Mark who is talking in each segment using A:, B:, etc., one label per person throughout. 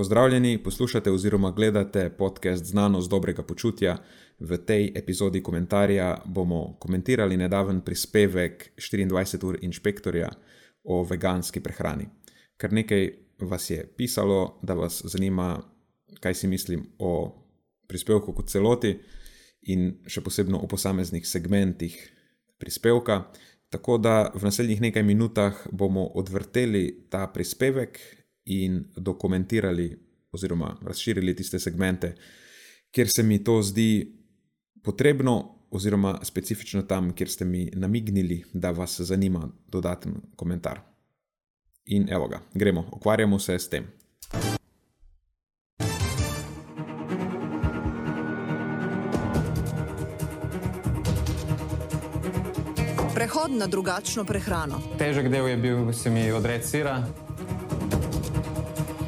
A: Pozdravljeni, poslušate oziroma gledate podcast Znanost dobrega počutja. V tej epizodi komentarja bomo komentirali nedaven prispevek 24 ur inšpektorja o veganski prehrani. Kar nekaj vas je pisalo, da vas zanima, kaj si mislim o prispevku kot celoti in še posebno o posameznih segmentih prispevka. Tako da v naslednjih nekaj minutah bomo odvrteli ta prispevek in dokumentirali, oziroma razširili tiste segmente, kjer se mi to zdi potrebno, oziroma specifično tam, kjer ste mi namignili, da vas zanima dodaten komentar. In evo ga, gremo, ukvarjamo se s tem.
B: Prehod na drugačno prehrano.
C: Težek del je bil, se mi odreči sira.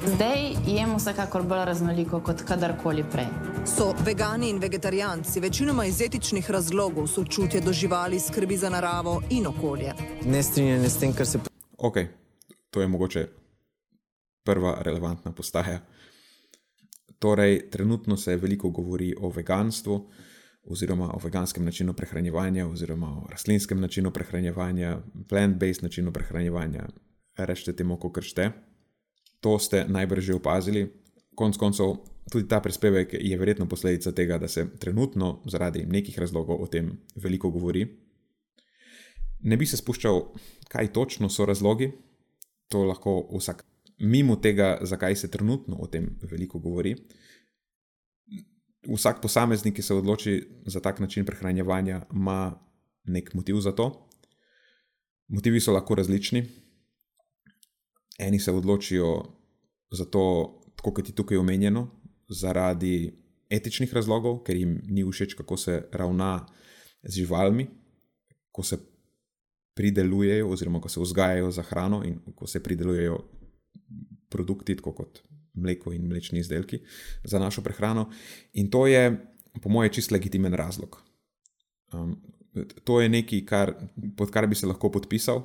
D: Zdaj jem vsekakor bolj raznoliko kot kadarkoli prej.
B: So vegani in vegetarijanci večinoma iz etičnih razlogov, sočutje do živali, skrbi za naravo in okolje.
E: Ne strinjanje s tem, kar se
A: Ok, to je mogoče prva relevantna postaja. Torej, trenutno se veliko govori o veganstvu, oziroma o veganskem načinu prehranevanja, oziroma o rastlinskem načinu prehranevanja, plant-based načinu prehranevanja, rečete temu, kako kršte. To ste najbrž že opazili. Konec koncev, tudi ta prispevek je verjetno posledica tega, da se trenutno zaradi nekih razlogov o tem veliko govori. Ne bi se spuščal, kaj točno so razlogi, to lahko vsak, mimo tega, zakaj se trenutno o tem veliko govori. Vsak posameznik, ki se odloči za tak način prehranevanja, ima nek motiv za to. Motivi so lahko različni. Eni se odločijo za to, tako kot je tukaj omenjeno, zaradi etičnih razlogov, ker jim ni všeč, kako se ravna z živalmi, ko se pridelujejo, oziroma ko se vzgajajo za hrano in ko se pridelujejo produkti, tako kot mleko in mlečni izdelki za našo prehrano. In to je, po mojem, čist legitimen razlog. Um, to je nekaj, kar, pod kar bi se lahko podpisal.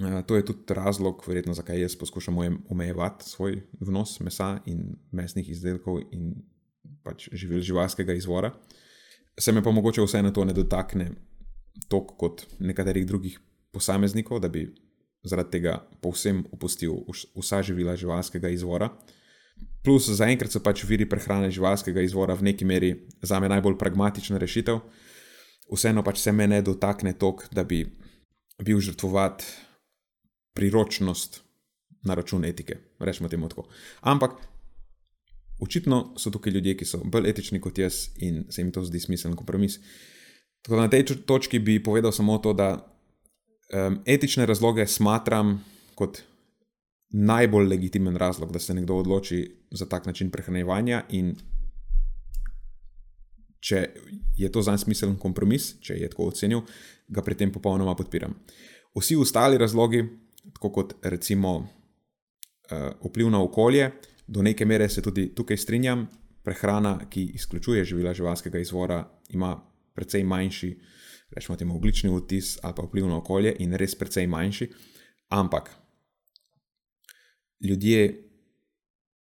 A: Uh, to je tudi razlog, verjetno, zakaj jaz poskušam omejevati svoj vnos mesa in mesnih izdelkov in pač živil živalskega izvora. Se me pa mogoče vseeno to ne dotakne toliko kot nekaterih drugih posameznikov, da bi zaradi tega povsem opustil vsa živila živalskega izvora. Plus, zaenkrat so pač viri prehrane živalskega izvora v neki meri za me najbolj pragmatična rešitev, vseeno pač se me ne dotakne toliko, da bi bil žrtvovat priročnost na račun etike, rečemo temu tako. Ampak očitno so tukaj ljudje, ki so bolj etični kot jaz in se jim to zdi smiseln kompromis. Tako da na tej točki bi povedal samo to, da um, etične razloge smatram kot najbolj legitimen razlog, da se nekdo odloči za tak način prehranevanja, in če je to za njega smiseln kompromis, če je tako ocenil, ga pri tem popolnoma podpiram. Vsi ostali razlogi, tako kot recimo uh, vpliv na okolje, do neke mere se tudi tukaj strinjam. Prehrana, ki izključuje živila živalskega izvora, ima precej manjši rečemo temu, oglični vtis ali pa vpliv na okolje, in res precej manjši. Ampak ljudje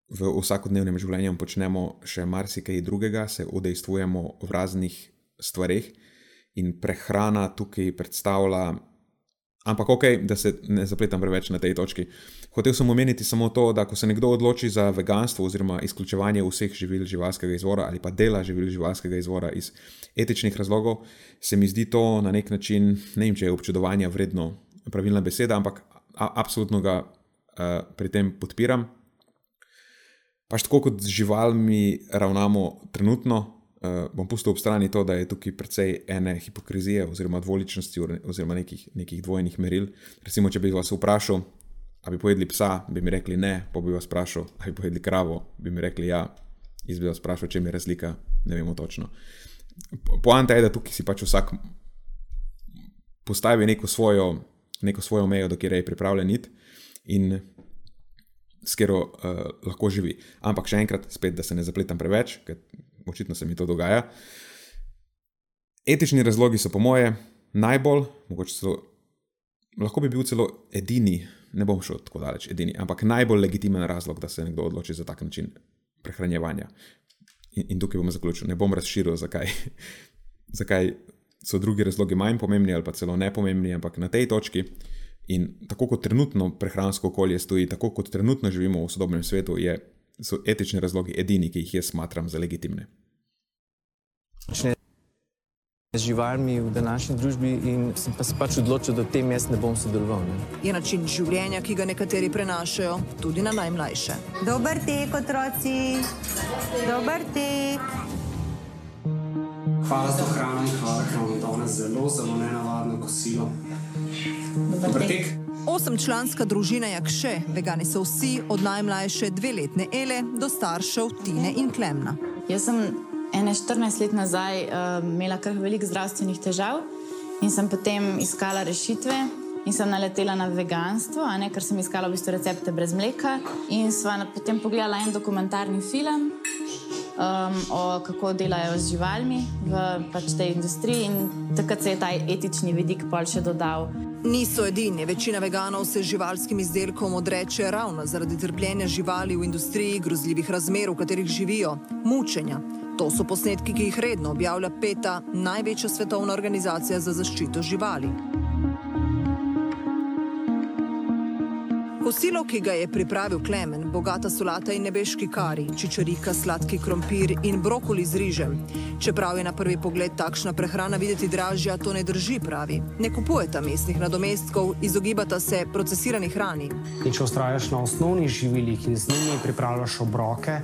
A: v vsakodnevnem življenju počnemo še marsikaj drugega, se udejstvujemo v raznih stvarih, in prehrana tukaj predstavlja Ampak ok, da se ne zapletam preveč na tej točki. Hotev sem omeniti samo to, da ko se nekdo odloči za veganstvo oziroma izključevanje vseh živil živalskega izvora ali pa dela živil živalskega izvora iz etičnih razlogov, se mi zdi to na nek način, ne vem, če je občudovanja vredno pravilna beseda, ampak absolutno ga uh, pri tem podpiram. Pač tako kot z živalmi ravnamo trenutno, uh, bom pustil ob strani to, da je tukaj precej ene hipokrizije oziroma dvoličnosti oziroma nekih, nekih dvojnih meril. Recimo, če bi vas vprašal, ali bi pojedli psa, bi mi rekli ne, pa bi vas vprašal, ali bi pojedli kravo, bi mi rekli ja. Jaz bi vas vprašal, če je razlika, ne vemo točno. Poanta je, da tukaj si pač vsak postavi neko svojo, neko svojo mejo, do kjer je pripravljen iti in s katero uh, lahko živi. Ampak še enkrat, spet, da se ne zapletam preveč, ker očitno se mi to dogaja. Etični razlogi so, po moje, najbolj, mogoče celo, lahko bi bil celo edini ne bom šel tako daleč, edini, ampak najbolj legitimen razlog, da se nekdo odloči za tak način prehranjevanja. In, in tukaj bom zaključil, ne bom razširil, zakaj, zakaj so drugi razlogi manj pomembni ali pa celo nepomembni, ampak na tej točki. In tako kot trenutno prehransko okolje stoji, tako kot trenutno živimo v sodobnem svetu, je, so etični razlogi edini, ki jih jaz smatram za legitimne.
E: Z živalmi v današnji družbi in sem pa se pač odločil, da v tem jaz ne bom sodeloval. Ne.
B: Je način življenja, ki ga nekateri prenašajo tudi na najmlajše.
F: Dober tek, otroci. Dober tek.
G: Hvala za hrano in hvala, ker vam je danes zelo, zelo nenavadno kosilo. Dober tek.
B: Osemčlanska družina Jakše, vegani so vsi, od najmlajše dveletne Ele do staršev Tine in Klemna.
D: Jaz sem ene 14 let nazaj uh, imela kar veliko zdravstvenih težav in sem potem iskala rešitve. In sem naletela na veganstvo, ne, ker sem iskala v bistvu recepte brez mleka. In sva potem pogledala en dokumentarni film um, o kako delajo z živalmi v pač tej industriji, in takrat se je ta etični vidik pol še dodal.
B: Niso edini, večina veganov se živalskim izdelkom odreče ravno zaradi trpljenja živali v industriji, grozljivih razmer, v katerih živijo, mučenja. To so posnetki, ki jih redno objavlja PETA, največja svetovna organizacija za zaščito živali. Kosilo, ki ga je pripravil Klemen, bogata solata in nebeški kari, čičarika, sladki krompir in brokoli z rižem. Čeprav je na prvi pogled takšna prehrana videti dražja, to ne drži, pravi. Ne kupujeta mestnih nadomestkov, izogibata se procesirani hrani.
G: In če ustrajaš na osnovnih živilih in z njimi pripravljaš obroke,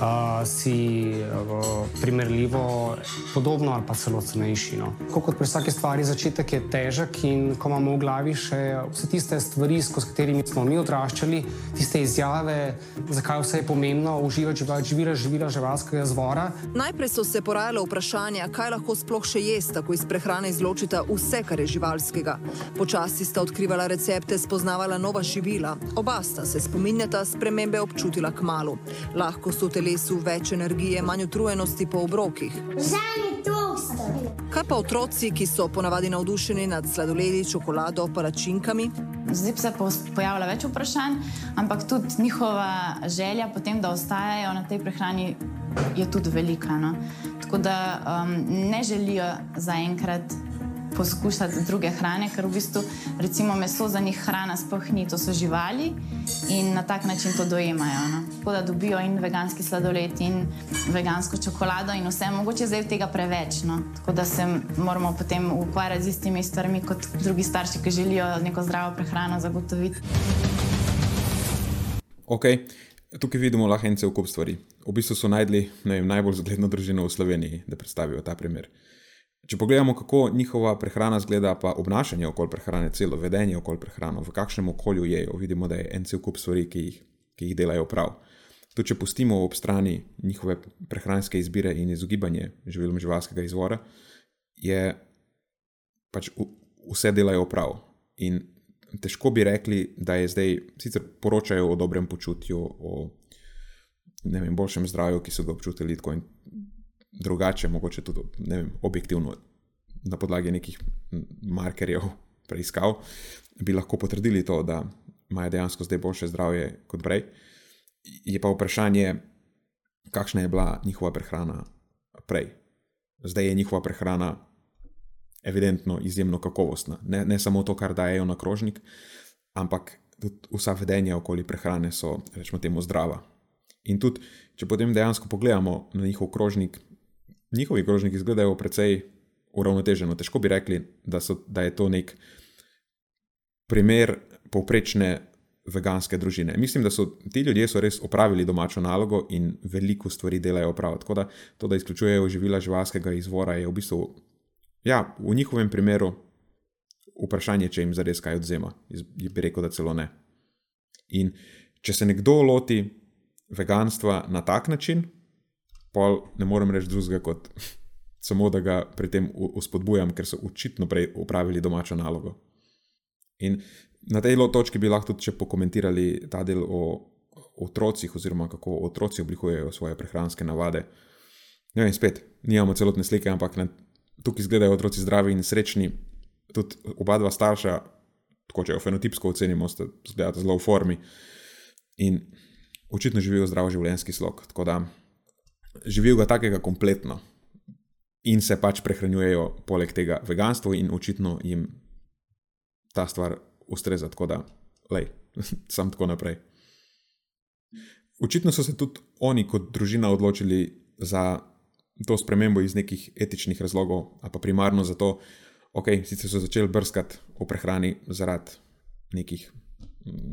G: uh, si uh, primerljivo podobno ali pa celo cenejši. No. Tako kot pri vsaki stvari, začetek je težek in ko imamo v glavi še vse tiste stvari, skozi katerimi smo mi odraščali, tiste izjave, zakaj vse je pomembno uživati žival, živila, živila živalskega zvora.
B: Najprej so se porajala vprašanja, kaj lahko sploh še jesta, ko iz prehrane izločita vse, kar je živalskega. Počasi sta odkrivala recepte, spoznavala nova živila. Oba sta se spominjata spremembe občutila k malu. Lahko so v telesu več energije, manj utrujenosti po obrokih.
H: Vzemi toster.
B: Kaj pa otroci, ki so ponavadi navdušeni nad sladoledi, čokolado, palačinkami?
D: Zdaj se po- pojavlja več vprašanj, ampak tudi njihova želja potem, da ostajajo na tej prehrani, je tudi velika. No? Tako da um, ne želijo zaenkrat poskušati druge hrane, ker v bistvu recimo meso za njih hrana sploh ni, to so živali in na tak način to dojemajo. No? Tako da dobijo in veganski sladoled in vegansko čokolado in vse, mogoče zdaj tega preveč. No? Tako da se moramo potem ukvarjati z istimi stvarmi kot drugi starši, ki želijo neko zdravo prehrano zagotoviti.
A: Ok, tukaj vidimo lahko en cel kup stvari. V bistvu so najdli vem, najbolj zgledno družino v Sloveniji, da predstavijo ta primer. Če pogledamo, kako njihova prehrana zgleda, pa obnašanje okoli prehrane, celo vedenje okoli prehrane, v kakšnem okolju jejo, vidimo, da je en cel kup stvari, ki jih, ki jih delajo prav. To, če pustimo ob strani njihove prehranske izbire in izogibanje živilom živalskega izvora, je pač v- vse delajo prav. In težko bi rekli, da je zdaj, sicer poročajo o dobrem počutju, o vem, boljšem zdravju, ki so ga občutili tako in drugače, mogoče tudi vem, objektivno, na podlagi nekih markerjev, preiskav, bi lahko potrdili to, da imajo dejansko zdaj boljše zdravje kot prej. Je pa vprašanje, kakšna je bila njihova prehrana prej. Zdaj je njihova prehrana evidentno izjemno kakovostna. Ne, ne samo to, kar dajo na krožnik, ampak tudi vsa vedenja okoli prehrane so, rečemo, temu zdrava. In tudi, če potem dejansko pogledamo na njihov krožnik, njihovi krožniki izgledajo precej uravnoteženo. Težko bi rekli, da, so, da je to nek primer povprečne veganske družine. Mislim, da so ti ljudje so res opravili domačo nalogo in veliko stvari delajo prav. Tako da to, da izključujejo živila živalskega izvora, je v bistvu, ja, v njihovem primeru vprašanje, če jim zares kaj odzema. Jaz bi rekel, da celo ne. In če se nekdo loti veganstva na tak način, pol ne morem reči drugega kot samo, da ga pri tem uspodbujam, ker so očitno prej upravili domačo nalogo. In na tej točki bi lahko tudi še pokomentirali ta del o otrocih, oziroma kako otroci oblikujejo svoje prehranske navade. Ne vem, spet, nimamo celotne slike, ampak na, tukaj izgledajo otroci zdravi in srečni. Tudi oba dva starša tako če jo fenotipsko ocenimo, zgledate zelo v formi. In očitno živijo zdrav življenjski slog. Tako da živijo ga takega kompletno in se pač prehranjujejo poleg tega veganstvo, in očitno jim ta stvar ustreza. Tako da, lej, sam tako naprej. Očitno so se tudi oni kot družina odločili za to spremembo iz nekih etičnih razlogov, a pa primarno zato, ok, sicer so začeli brskati v prehrani zaradi nekih,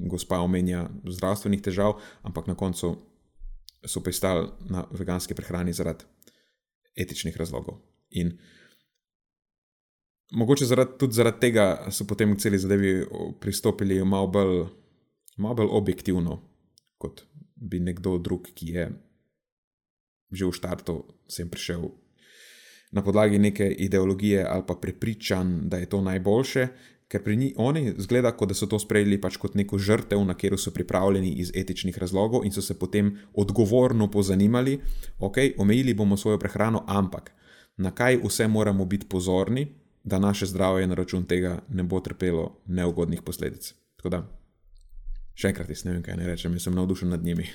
A: gospa omenja, zdravstvenih težav, ampak na koncu so pristali na veganski prehrani zaradi etičnih razlogov. In mogoče zaradi, tudi zaradi tega so potem k celi zadevi pristopili malo bolj, malo bolj objektivno, kot bi nekdo drug, ki je že v štartu sem prišel na podlagi neke ideologije ali pa prepričan, da je to najboljše, ker pri njih oni zgleda, kot da so to sprejeli pač kot neko žrtev, na katero so pripravljeni iz etičnih razlogov in so se potem odgovorno pozanimali, ok, omejili bomo svojo prehrano, ampak na kaj vse moramo biti pozorni, da naše zdravje na račun tega ne bo trpelo neugodnih posledic. Tako da, še enkrat, jaz ne vem, kaj naj rečem, jaz sem navdušen nad njimi.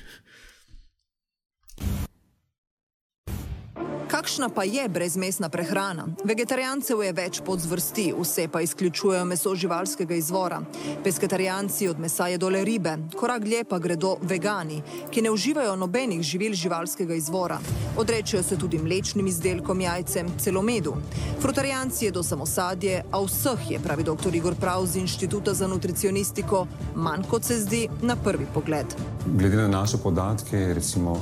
B: Kakšna pa je brezmesna prehrana? Vegetarijancev je več podzvrsti, vse pa izključujejo meso živalskega izvora. Pesketarijanci od mesa jedo le ribe, korak dlje pa gredo vegani, ki ne uživajo nobenih živil živalskega izvora. Odrečejo se tudi mlečnim izdelkom, jajcem, celo medu. Frutarijanci jedo samo sadje, a vseh je, pravi dr. Igor Prav z Inštituta za nutricionistiko, manj kot se zdi na prvi pogled.
I: Glede na naše podatke, recimo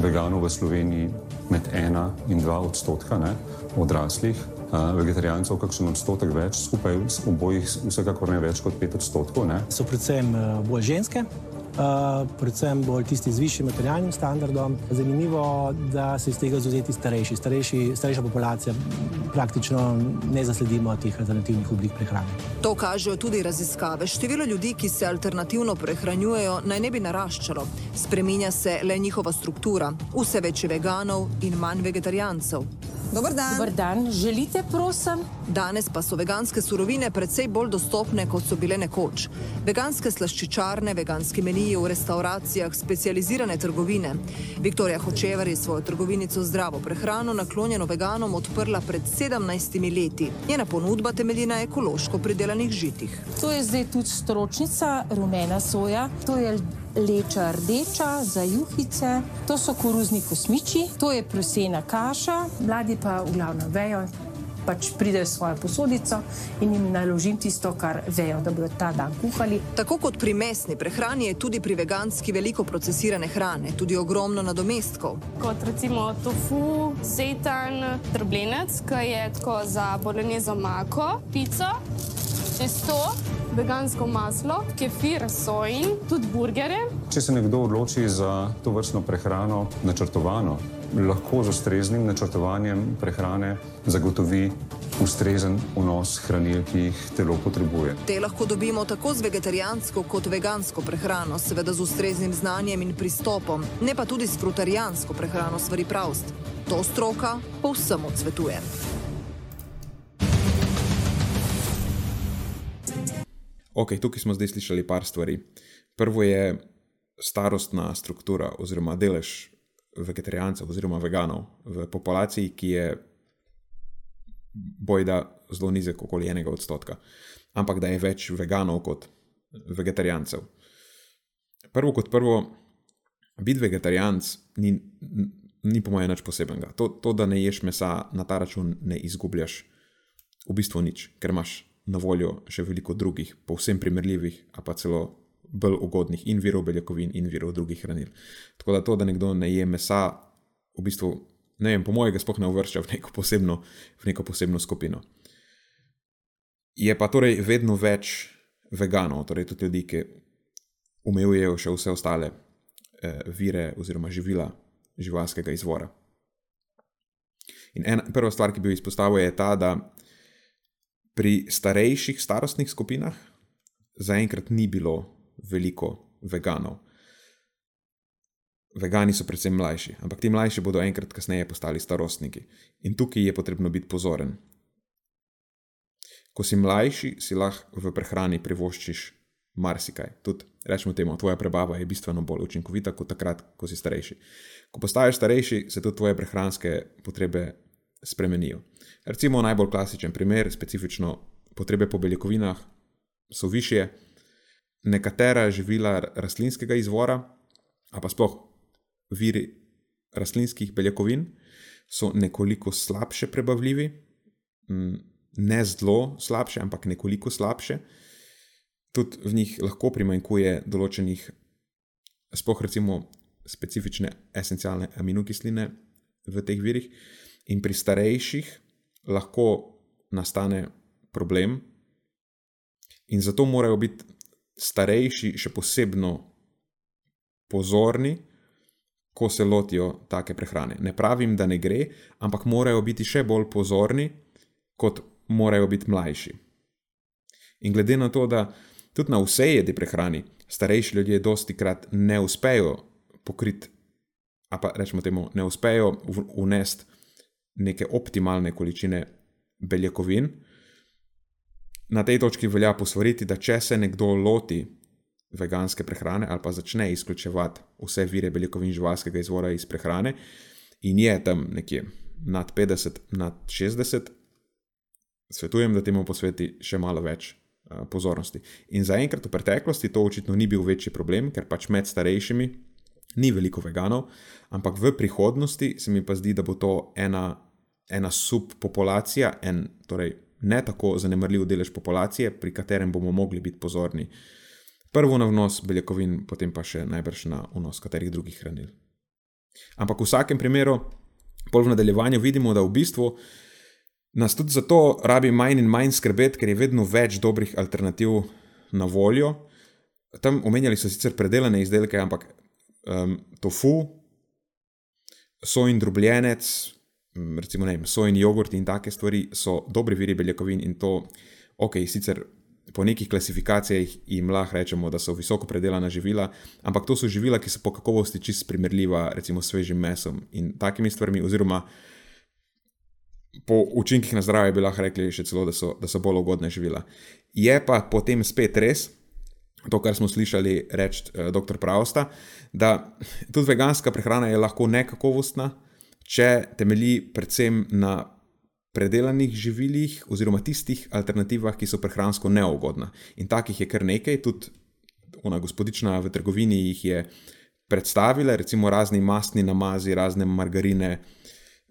I: veganov v Sloveniji med 1 in 2 odstotka ne, odraslih, uh, vegetarijancev kakšen odstotek več, skupaj obojih vsekakor ne več kot 5 odstotkov. Ne.
J: So predvsem uh, bolj ženske. Uh, predvsem bolj tisti z višjim materialnim standardom. Zanimivo je, da se iz tega izuzeti starejši. starejši. Starejša populacija praktično ne zasledimo teh alternativnih oblik prehrane.
B: To kažejo tudi raziskave. Število ljudi, ki se alternativno prehranjujejo, naj ne bi naraščalo. Spreminja se le njihova struktura. Vse več je veganov in manj vegetarijancev.
K: Dobar dan.
L: Dobar dan. Želite, prosim?
B: Danes pa so veganske surovine precej bolj dostopne, kot so bile nekoč. Veganske slaščičarne, veganski meniji v restauracijah, specializirane trgovine. Viktorija Hočever je svojo trgovinico Zdravo prehrano naklonjeno veganom odprla pred 17 leti. Njena ponudba temelji na ekološko pridelanih žitih.
L: To je zdaj tudi stročnica, rumena soja. To je leča rdeča za juhice, to so koruzni kosmiči, to je prosena kaša. Mladi pa v glavnem vejo, pač pridejo svojo posodico in jim naložim tisto, kar vejo, da bodo ta dan kuhali.
B: Tako kot pri mesni prehrani je tudi pri veganski veliko procesirane hrane, tudi ogromno nadomestkov.
M: Kot recimo tofu, seitan, trbljenec, ki je tako za bolonezo mako, pico, testo vegansko maslo, kefir, sojin, tudi burgere.
I: Če se nekdo odloči za to vrstno prehrano, načrtovano, lahko z ustreznim načrtovanjem prehrane zagotovi ustrezen vnos hranil, ki jih telo potrebuje.
B: Te lahko dobimo tako z vegetarijansko kot vegansko prehrano, seveda z ustreznim znanjem in pristopom, ne pa tudi s frutarijansko prehrano, stvari pravst. To stroka povsem odsvetuje.
A: Ok, tukaj smo zdaj slišali par stvari. Prvo je starostna struktura oziroma delež vegetarijancev oziroma veganov v populaciji, ki je bojda zelo nizek, okoli enega odstotka. Ampak da je več veganov kot vegetarijancev. Prvo kot prvo, biti vegetarijanc ni, ni po mojem nič posebnega. To, to, da ne ješ mesa na ta račun, ne izgubljaš v bistvu nič, ker imaš na voljo še veliko drugih, povsem primerljivih, a pa celo bolj ugodnih in virov beljakovin in virov drugih hranil. Tako da to, da nekdo ne je mesa, v bistvu, ne vem, po mojem, sploh ne uvršča v neko, posebno, v neko posebno skupino. Je pa torej vedno več veganov, torej tudi ljudi, ki umejujejo še vse ostale eh, vire oziroma živila živalskega izvora. In ena, prva stvar, ki bi jo izpostavil, je ta, da pri starejših starostnih skupinah zaenkrat ni bilo veliko veganov. Vegani so predvsem mlajši, ampak ti mlajši bodo enkrat kasneje postali starostniki. In tukaj je potrebno biti pozoren. ko si mlajši, si lahko v prehrani privoščiš marsikaj. Tudi, rečemo temu, tvoja prebava je bistveno bolj učinkovita kot takrat, ko si starejši. Ko postaješ starejši, se tudi tvoje prehranske potrebe spremenijo. Recimo najbolj klasičen primer, specifično potrebe po beljakovinah so više, nekatera živila rastlinskega izvora, a pa sploh viri rastlinskih beljakovin, so nekoliko slabše prebavljivi, ne zelo slabše, ampak nekoliko slabše. Tudi v njih lahko primanjkuje določenih, sploh recimo specifične esencialne aminokisline v teh virih, in pri starejših lahko nastane problem, in zato morajo biti starejši še posebno pozorni, ko se lotijo take prehrane. Ne pravim, da ne gre, ampak morajo biti še bolj pozorni, kot morajo biti mlajši. In glede na to, da tudi na vse jedi prehrani starejši ljudje dosti krat ne uspejo pokriti, a pa rečemo temu, ne uspejo unesti neke optimalne količine beljakovin, na tej točki velja posvariti, da če se nekdo loti veganske prehrane ali pa začne izključevati vse vire beljakovin živalskega izvora iz prehrane in je tam nekje nad 50, nad 60, svetujem, da temu posveti še malo več uh, pozornosti. In zaenkrat v preteklosti to očitno ni bil večji problem, ker pač med starejšimi ni veliko veganov, ampak v prihodnosti se mi pa zdi, da bo to ena, ena subpopulacija, en torej ne tako zanemrljiv delež populacije, pri katerem bomo mogli biti pozorni. Prvo na vnos beljakovin, potem pa še najbrž na vnos katerih drugih hranil. Ampak v vsakem primeru, pol v nadaljevanju vidimo, da v bistvu nas tudi zato rabi manj in manj skrbeti, ker je vedno več dobrih alternativ na voljo. Tam omenjali so sicer predelane izdelke, ampak um, tofu, sojin drobljenec, recimo ne, sojin jogurt in take stvari so dobri viri beljakovin in to, ok, sicer po nekih klasifikacijah jim lahko rečemo, da so visoko predelana živila, ampak to so živila, ki so po kakovosti čist primerljiva, recimo s svežim mesom in takimi stvarmi, oziroma po učinkih na zdravje bi lahko rekli še celo, da so, da so bolj ugodne živila. Je pa potem spet res, to, kar smo slišali reči eh, dr. Pravosta, da tudi veganska prehrana je lahko nekakovostna, če temelji predvsem na predelanih živilih oziroma tistih alternativah, ki so prehransko neugodna. In takih je kar nekaj, tudi ona gospodična v trgovini jih je predstavila, recimo razni mastni namazi, razne margarine,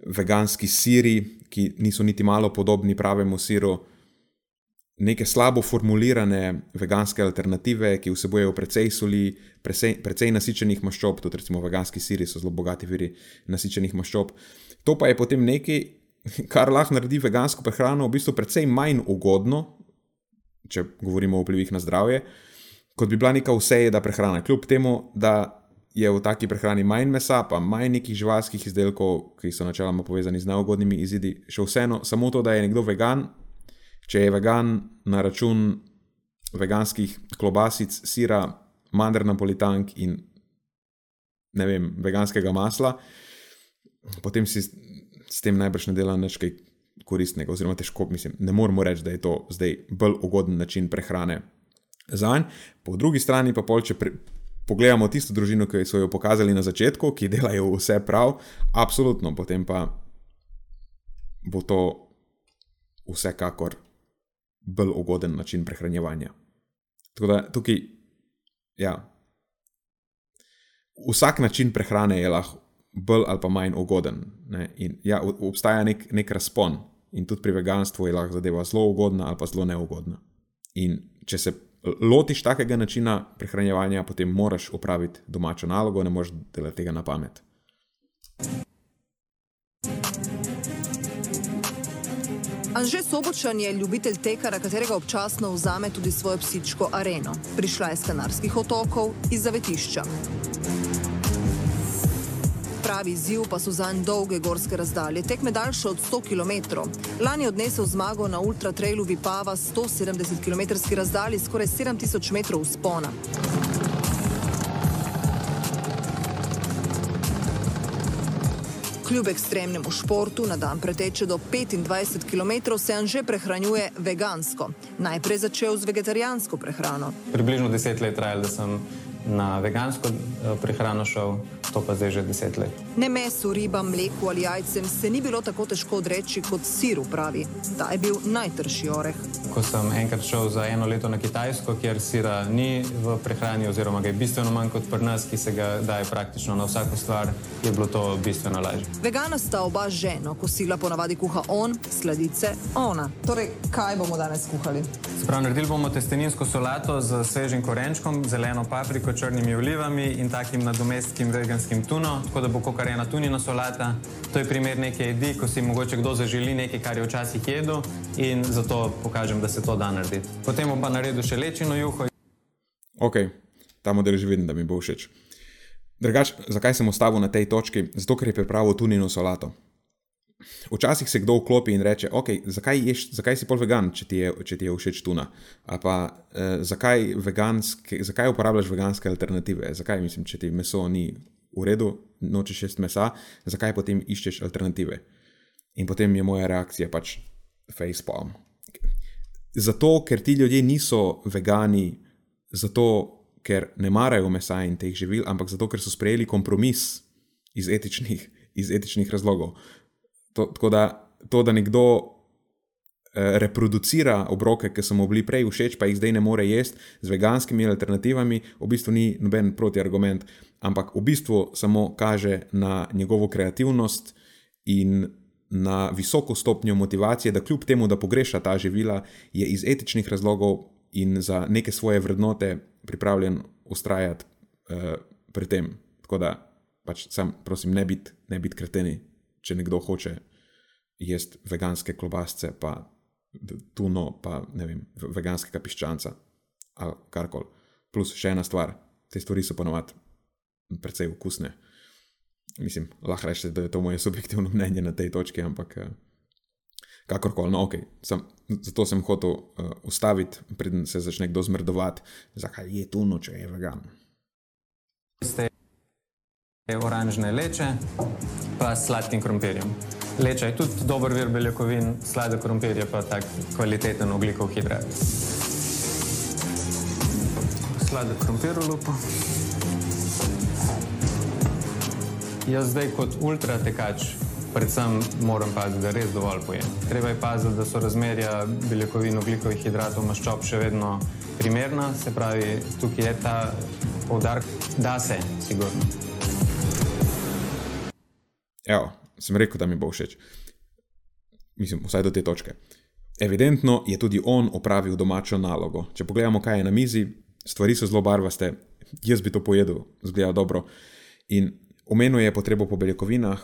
A: veganski siri, ki niso niti malo podobni pravemu siru. Neke slabo formulirane veganske alternative, ki vsebujejo precej soli, precej, precej nasičenih maščob, tudi recimo veganski siri so zelo bogati viri nasičenih maščob. To pa je potem nekaj, kar lahko naredi vegansko prehrano v bistvu precej manj ugodno, če govorimo o vplivih na zdravje, kot bi bila neka vsejeda prehrana. Kljub temu, da je v taki prehrani manj mesa, pa manj nekih živalskih izdelkov, ki so načeloma povezani z neugodnimi izidi, še vseeno, samo to, da je nekdo vegan, če je vegan na račun veganskih klobasic, sira, mandar napolitank in ne vem, veganskega masla, potem si s tem najbrž ne dela nič kaj koristnega, oziroma težko, mislim, ne moremo reči, da je to zdaj bolj ugoden način prehrane za njega. Po drugi strani pa pol, če pre, pogledamo tisto družino, ki so jo pokazali na začetku, ki delajo vse prav, absolutno, potem pa bo to vsekakor bolj ugoden način prehranjevanja. Tako da tukaj, ja, vsak način prehrane je lahko bolj ali pa manj ugoden. Ne? In ja, obstaja nek, nek razpon, in tudi pri veganstvu je lahko zadeva zelo ugodna ali pa zelo neugodna. In če se lotiš takega načina prehranjevanja, potem moraš upraviti domačo nalogo, ne moreš delati tega na pamet.
B: Anže Sobočan je ljubitelj tekara, katerega občasno vzame tudi svojo psičko areno. Prišla je iz Kanarskih otokov, iz zavetišča pravi izziv pa so zanj dolge gorske razdalje, tekme daljše od 100 km. Lani je odnesel zmago na ultra trailu Vipava 170 km razdalji, skoraj 7000 metrov spona. Kljub ekstremnemu športu na dan preteče do 25 km, se Anže prehranjuje vegansko. Najprej začel z vegetarijansko prehrano.
C: Približno deset let trajalo, da sem na vegansko eh, prehrano šel, to pa zdaj že deset let.
B: Ne mesu, ribam, mleku ali jajcem se ni bilo tako težko odreči kot siru, pravi. Ta je bil najtrši oreh.
C: Ko sem enkrat šel za eno leto na Kitajsko, kjer sira ni v prehrani, oziroma ga je bistveno manj kot pri nas, ki se ga daje praktično na vsako stvar, je bilo to bistveno lažje.
B: Vegana sta oba z ženo, kosila ponavadi kuha on, sladice ona.
K: Torej, kaj bomo danes kuhali?
C: Sprav, naredili bomo testeninsko solato z svežim korenčkom, zeleno papriko, črnimi olivami in takim nadomestkim veganskim tuno, tako da bo kot ena tunina solata. To je primer neke jedi, ko si mogoče kdo zaželi nekaj, kar je včasih jedel in zato pokažem, da se to da narediti. Potem bom pa naredil še lečino juho.
A: Ok, ta model že vidim, da mi bo všeč. Drugač, zakaj sem ostal na tej točki? Zato, ker je pripravil tunino solato. Včasih se kdo vklopi in reče, okay, zakaj, ješ, zakaj si pol vegan, če ti je, če ti je všeč tuna. Pa eh, zakaj, veganske, zakaj uporabljaš veganske alternative? Zakaj, mislim, če ti meso ni v redu, nočeš jesti mesa, zakaj potem iščeš alternative? In potem je moja reakcija pač facepalm. Zato, ker ti ljudje niso vegani, zato, ker ne marajo mesa in teh živil, ampak zato, ker so sprejeli kompromis iz etičnih, iz etičnih razlogov. To, tako da to, da nekdo reproducira obroke, ki so mu bili prej všeč, pa jih zdaj ne more jesti z veganskimi alternativami, v bistvu ni noben protiargument, ampak v bistvu samo kaže na njegovo kreativnost in na visoko stopnjo motivacije, da kljub temu, da pogreša ta živila, je iz etičnih razlogov in za neke svoje vrednote pripravljen ustrajati uh, pri tem. Tako da, pač sam, prosim, ne biti bit kreteni, če nekdo hoče jesti veganske klobasce, pa tuno, pa ne vem, veganskega piščanca ali karkoli. Plus še ena stvar, te stvari so ponovadi precej okusne. Mislim, lahko rečete, da je to moje subjektivno mnenje na tej točki, ampak eh, kakorkoli, no, ok. Sem, zato sem hotel uh, ustaviti, preden se začne kdo zmrdovati, zakaj je tu noč, če je vegan.
C: Ste oranžne leče, pa s sladkim krompirjem. Leča je tudi dober vir beljakovin, sladek krompir je pa tak kvaliteten oglikov hidrat. Sladek krompir v lupo. Jaz zdaj kot ultratekač predvsem moram paziti, da res dovolj pojem. Treba je paziti, da so razmerja beljakovin, oglikovih hidratov, maščob še vedno primerna, se pravi, tukaj je ta poudarek, da se, sigurno.
A: Evo, sem rekel, da mi bo všeč. Mislim, vsaj do te točke. Evidentno je tudi on opravil domačo nalogo. Če pogledamo, kaj je na mizi, stvari so zelo barvaste, jaz bi to pojedel, zgleda dobro. In omenil je potrebo po beljakovinah,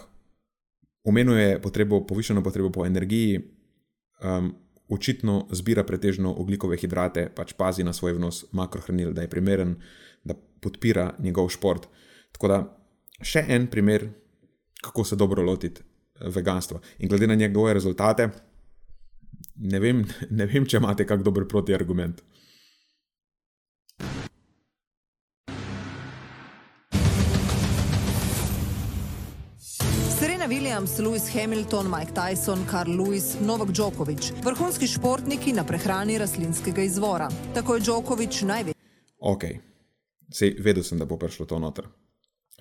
A: omenil je potrebo, povišeno potrebo po energiji, um, očitno zbira pretežno oglikove hidrate, pač pazi na svoj vnos makrohranil, da je primeren, da podpira njegov šport. Tako da še en primer, kako se dobro lotiti eh, veganstva. In glede na njegove rezultate, ne vem, ne vem če imate kak dober protiargument.
B: Serena Williams, Lewis Hamilton, Mike Tyson, Carl Lewis, Novak Djokovic, vrhunski športniki na prehrani rastlinskega izvora. Tako je Djokovic največji.
A: Ok, Sej, vedel sem, da bo prišlo to noter.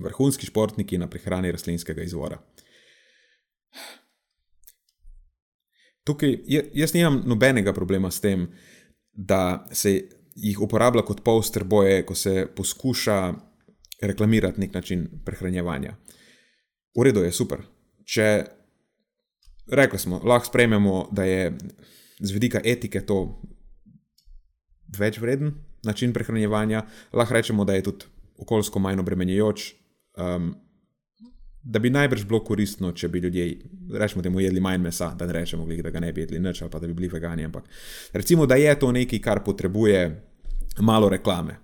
A: Vrhunski športniki na prehrani rastlinskega izvora. Tukaj jaz nimam nobenega problema s tem, da se jih uporablja kot poster boje, ko se poskuša reklamirati nek način prehranjevanja. V redu je super. Če rekli smo, lahko sprejmemo, da je z vidika etike to več vreden način prehranjevanja, lahko rečemo, da je tudi okoljsko manj obremenjujoč. Um, da bi najbrž bilo koristno, če bi ljudje, rečemo, temu jedli manj mesa, da ne rečemo, da ga ne bi jedli nič, ali pa da bi bili vegani. Ampak recimo, da je to nekaj, kar potrebuje malo reklame.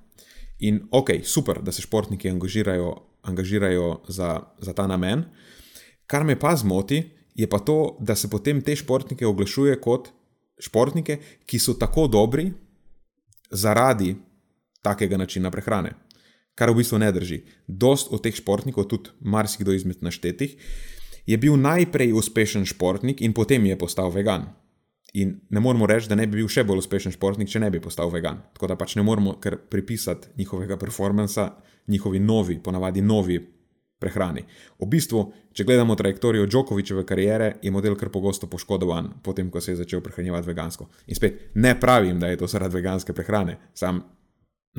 A: In ok, super, da se športniki angažirajo, angažirajo za, za ta namen. Kar me pa zmoti, je pa to, da se potem te športnike oglašuje kot športnike, ki so tako dobri zaradi takega načina prehrane kar v bistvu ne drži. Dost od teh športnikov, tudi marsikdo izmed naštetih, je bil najprej uspešen športnik in potem je postal vegan. In ne moremo reči, da ne bi bil še bolj uspešen športnik, če ne bi postal vegan. Tako da pač ne moremo kar pripisati njihovega performansa, njihovi novi, ponavadi novi prehrani. V bistvu, če gledamo trajektorijo Džokovičeve kariere, je model kar pogosto poškodovan, potem ko se je začel prehranjevati vegansko. In spet ne pravim, da je to zaradi veganske prehrane, sam,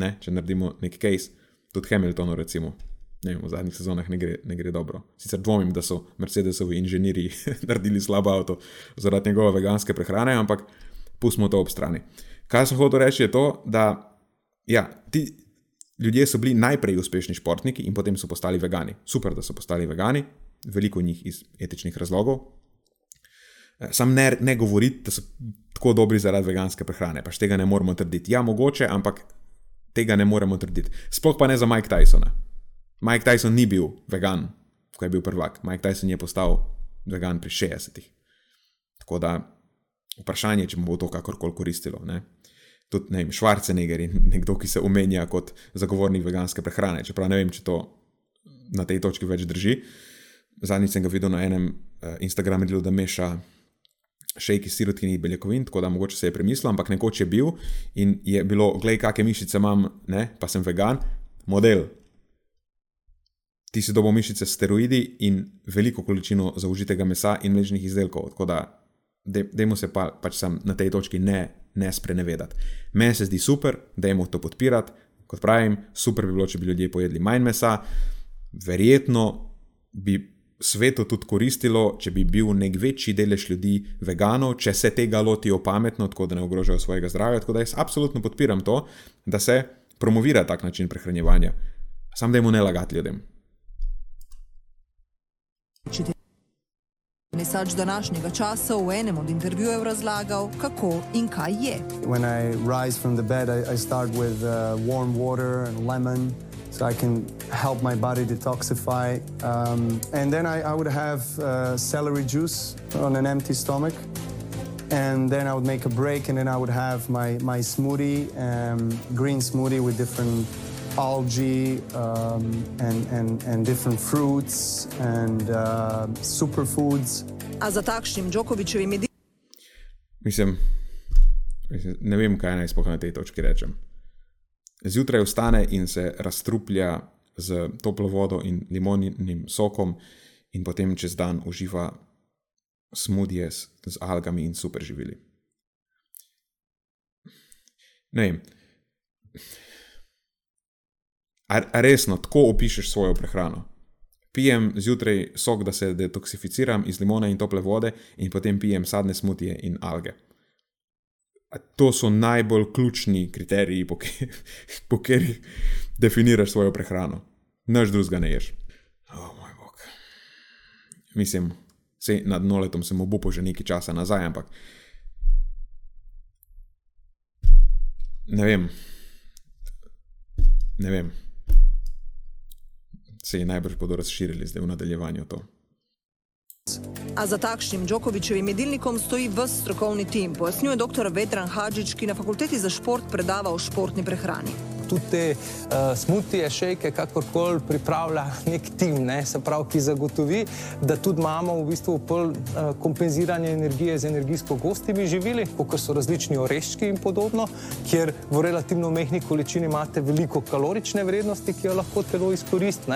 A: ne, če naredimo neki case, tudi Hamiltonu, recimo. Ne, v zadnjih sezonah ne gre, ne gre dobro. Sicer dvomim, da so Mercedesovi inženirji naredili slabo avto zaradi njegove veganske prehrane, ampak pustimo to ob strani. Kaj sem hotel reči, je to, da ja, ti, ljudje so bili najprej uspešni športniki in potem so postali vegani. Super, da so postali vegani, veliko njih iz etičnih razlogov. Eh, sam ne, ne govoriti, da so tako dobri zaradi veganske prehrane, pač tega ne moremo trditi. Ja, mogoče, ampak tega ne moremo trditi. Sploh pa ne za Mike Tysona. Mike Tyson ni bil vegan, ko je bil prvak. Mike Tyson je postal vegan pri 60-ih. Tako da vprašanje, če mu bo to kakorkoli koristilo. Ne? tudi ne Schwarzenegger in nekdo, ki se omenja kot zagovornik veganske prehrane. Čeprav ne vem, če to na tej točki več drži. Zadnjič sem ga videl na enem uh, Instagramu, da meša šejki sirotkinih beljakovin, tako da mogoče se je premislil, ampak nekoč je bil in je bilo, gledaj, kakšne mišice imam, ne, pa sem vegan, model. Ti si dobo mišice s steroidi in veliko količino zaužitega mesa in mlečnih izdelkov. Tako da, dajmo se pa, pač sam na tej točki ne ne sprenevedati. Meni se zdi super, da jim to podpirati. Kot pravim, super bi bilo, če bi ljudje pojedli manj mesa. Verjetno bi svetu tudi koristilo, če bi bil nek večji delež ljudi veganov, če se tega lotijo pametno, tako da ne ogrožajo svojega zdravja. Tako da jaz absolutno podpiram to, da se promovira tak način prehranjevanja. Sam da jim ne lagati ljudem.
B: Nisač današnjega časa v enem od intervjujev razlagal, kako in kaj je.
N: When I rise from the bed, I, I start with uh, warm water and lemon so I can help my body detoxify. Um, and then I, I would have uh, celery juice on an empty stomach. And then I would make a break, and then I would have my, my smoothie, um, green smoothie with different algae um, and, and, and different fruits and uh, superfoods.
B: A za takšnim Djokovicevim jedilom?
A: Mislim, mislim, ne vem, kaj naj spohaj na tej točki rečem. Zjutraj vstane in se razstruplja z toplo vodo in limonim sokom, in potem čez dan uživa smudije z, z algami in superživili. Ne vem. A, a resno, tako opišuješ svojo prehrano. Pijem zjutraj sok, da se detoksificiram iz limona in tople vode, in potem pijem sadne smutije in alge. To so najbolj ključni kriteriji, po, katerih definiraš svojo prehrano. Noč drugega ne ješ. O oh, moj bog. Mislim, se nad noletom sem obupal že nekaj časa nazaj, ampak. Ne vem. Ne vem se je najbrž bodo razširili zdaj v nadaljevanju to.
B: A za takšnim Djokovicevim jedilnikom stoji vse strokovni tim, pojasnjuje dr. Vetran Hadžič, ki na fakulteti za šport predava o športni prehrani
E: tudi te uh, smutije, šejke, kakorkoli pripravlja nek tim, ne, se pravi, ki zagotovi, da tudi imamo v bistvu pol uh, kompenziranje energije z energijsko gostimi živili, kot so različni oreščki in podobno, kjer v relativno mehni količini imate veliko kalorične vrednosti, ki jo lahko telo izkoristi.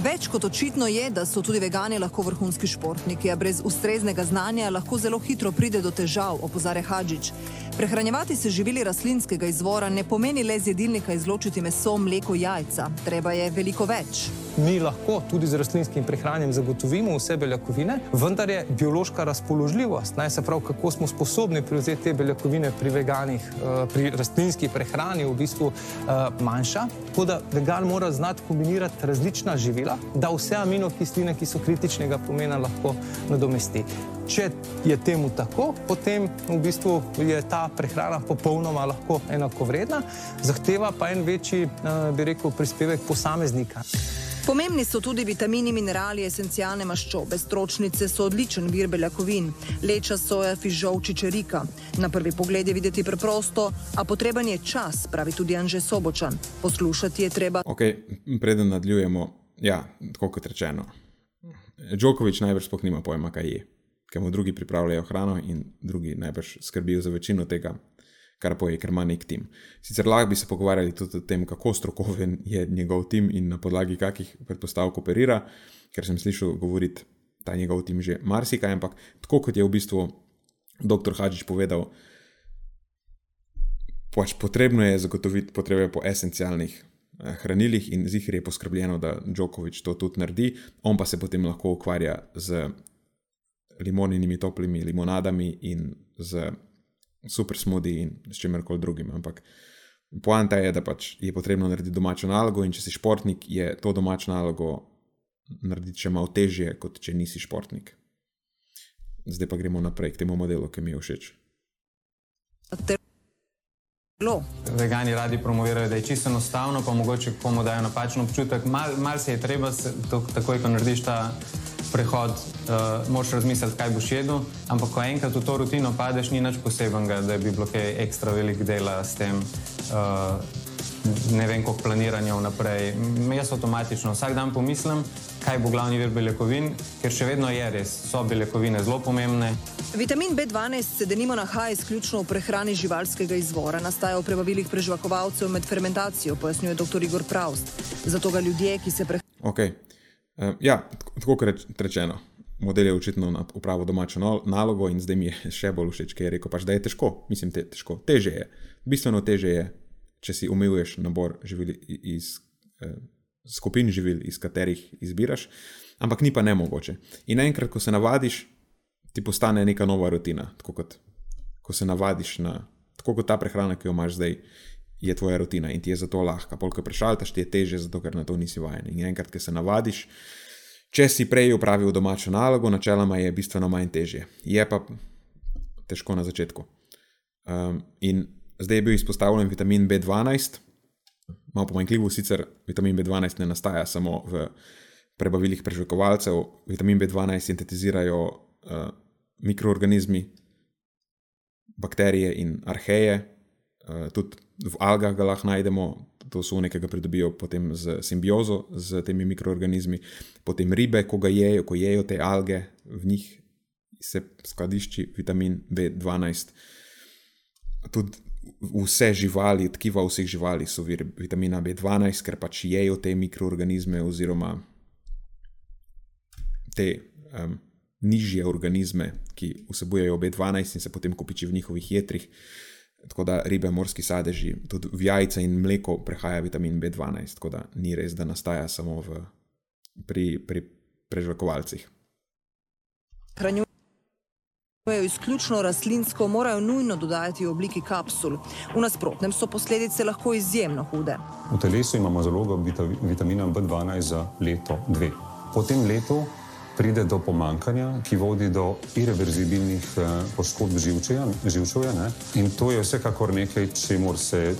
B: Več kot očitno je, da so tudi vegani lahko vrhunski športniki, a brez ustreznega znanja lahko zelo hitro pride do težav, opozarja Hadžič. Prehranjevati se živili rastlinskega izvora ne pomeni le z jedilnika izločiti meso, mleko, jajca. Treba je veliko več.
E: Mi lahko tudi z rastlinskim prehranjem zagotovimo vse beljakovine, vendar je biološka razpoložljivost, naj se prav, kako smo sposobni prevzeti te beljakovine pri veganih, eh, pri rastlinski prehrani, v bistvu eh, manjša. Tako da vegan mora znati kombinirati različna živila, da vse aminokisline, ki so kritičnega pomena, lahko nadomesti. Če je temu tako, potem v bistvu je ta prehrana popolnoma lahko enakovredna, zahteva pa en večji, eh, bi rekel, prispevek posameznika.
B: Pomembni so tudi vitamini, minerali, esencialne maščobe. Stročnice so odličen vir beljakovin, leča soja, fižol, čičerika. Na prvi pogled je videti preprosto, a potreben je čas, pravi tudi Anže Sobočan. Poslušati je treba.
A: Okay, preden nadaljujemo, ja, tako kot rečeno. Djokovic najbrž sploh nima pojma, kaj je, ker mu drugi pripravljajo hrano in drugi najbrž skrbijo za večino tega, kar poje, ker ima nek tim. Sicer lahko bi se pogovarjali tudi o tem, kako strokoven je njegov tim in na podlagi kakih predpostavk operira, ker sem slišal govoriti ta njegov tim že marsikaj, ampak tako kot je v bistvu dr. Hadžič povedal, pač potrebno je zagotoviti potrebe po esencialnih eh, hranilih in zihar je poskrbljeno, da Djokovic to tudi naredi, on pa se potem lahko ukvarja z limoninimi toplimi limonadami in z super smodi in s čimerkoli drugim. Ampak poanta je, da pač je potrebno narediti domačo nalogo in če si športnik, je to domačo nalogo narediti še malo težje, kot če nisi športnik. Zdaj pa gremo naprej k temu modelu, ki mi je všeč.
C: Vegani radi promovirajo, da je čisto enostavno, pa mogoče komu dajo napačen občutek. Mal, mal se je treba, se, to, takoj ko narediš ta prehod, uh, moš razmisliti, kaj boš jedel. Ampak ko enkrat v to rutino padeš, ni nič posebenega, da bi bilo kaj ekstra velik dela s tem. Uh, ne vem, koliko planiranja vnaprej. Jaz avtomatično vsak dan pomislim, kaj bo glavni vir beljakovin, ker še vedno je res, so beljakovine zelo pomembne.
B: Vitamin B12 se denimo nahaja izključno v prehrani živalskega izvora, nastaja v prebavilih preživakovalcev med fermentacijo, pojasnjuje dr. Igor Praust. Zato ga ljudje, ki se prehranjujejo.
A: Okay. Ja, tako kot reč, rečeno, model je očitno upravil domačo nalogo in zdaj mi je še bolj všeč, ker je rekel, pač, da je težko, mislim, te, težko. Teže je, bistveno teže je, če si omejuješ nabor živil iz. Uh, skupin živil, iz katerih izbiraš, ampak ni pa ne mogoče. In enkrat, ko se navadiš, ti postane neka nova rutina. Tako kot ko se navadiš na tako kot ta prehrana, ki jo imaš zdaj, je tvoja rutina in ti je zato lahka. Polk prešaltaš, ti je teže, zato ker na to nisi vajen. In enkrat, ko se navadiš, če si prej upravil domačo nalogo, načeloma je bistveno manj težje. Je pa težko na začetku. Um, in zdaj je bil izpostavljen vitamin B12 malo pomanjkljivo, sicer vitamin B12 ne nastaja samo v prebavilih prežvekovalcev, vitamin B12 sintetizirajo uh, mikroorganizmi, bakterije in arheje, uh, tudi v algah ga lahko najdemo. To so nekaj, kar pridobijo potem z simbiozo z temi mikroorganizmi, potem ribe, ko ga jejo, ko jejo te alge, v njih se skladišči vitamin B12. Tudi vse živali, tkiva vseh živali so vir vitamina B12, ker pač jejo te mikroorganizme oziroma te um, nižje organizme, ki vsebujejo B12 in se potem kopiči v njihovih jedrih. Tako da ribe, morski sadeži, tudi v jajca in mleko prehaja vitamin B12, tako da ni res, da nastaja samo v, pri, pri prežvekovalcih.
B: Hranju jo izključno rastlinsko, morajo nujno dodajati v obliki kapsul. V nasprotnem so posledice lahko izjemno hude.
I: V telesu imamo zalogo vitamina B12 za leto, dve. Po tem letu pride do pomankanja, ki vodi do irreverzibilnih eh, poškodb živčevja. In to je vsekakor nekaj, čemu se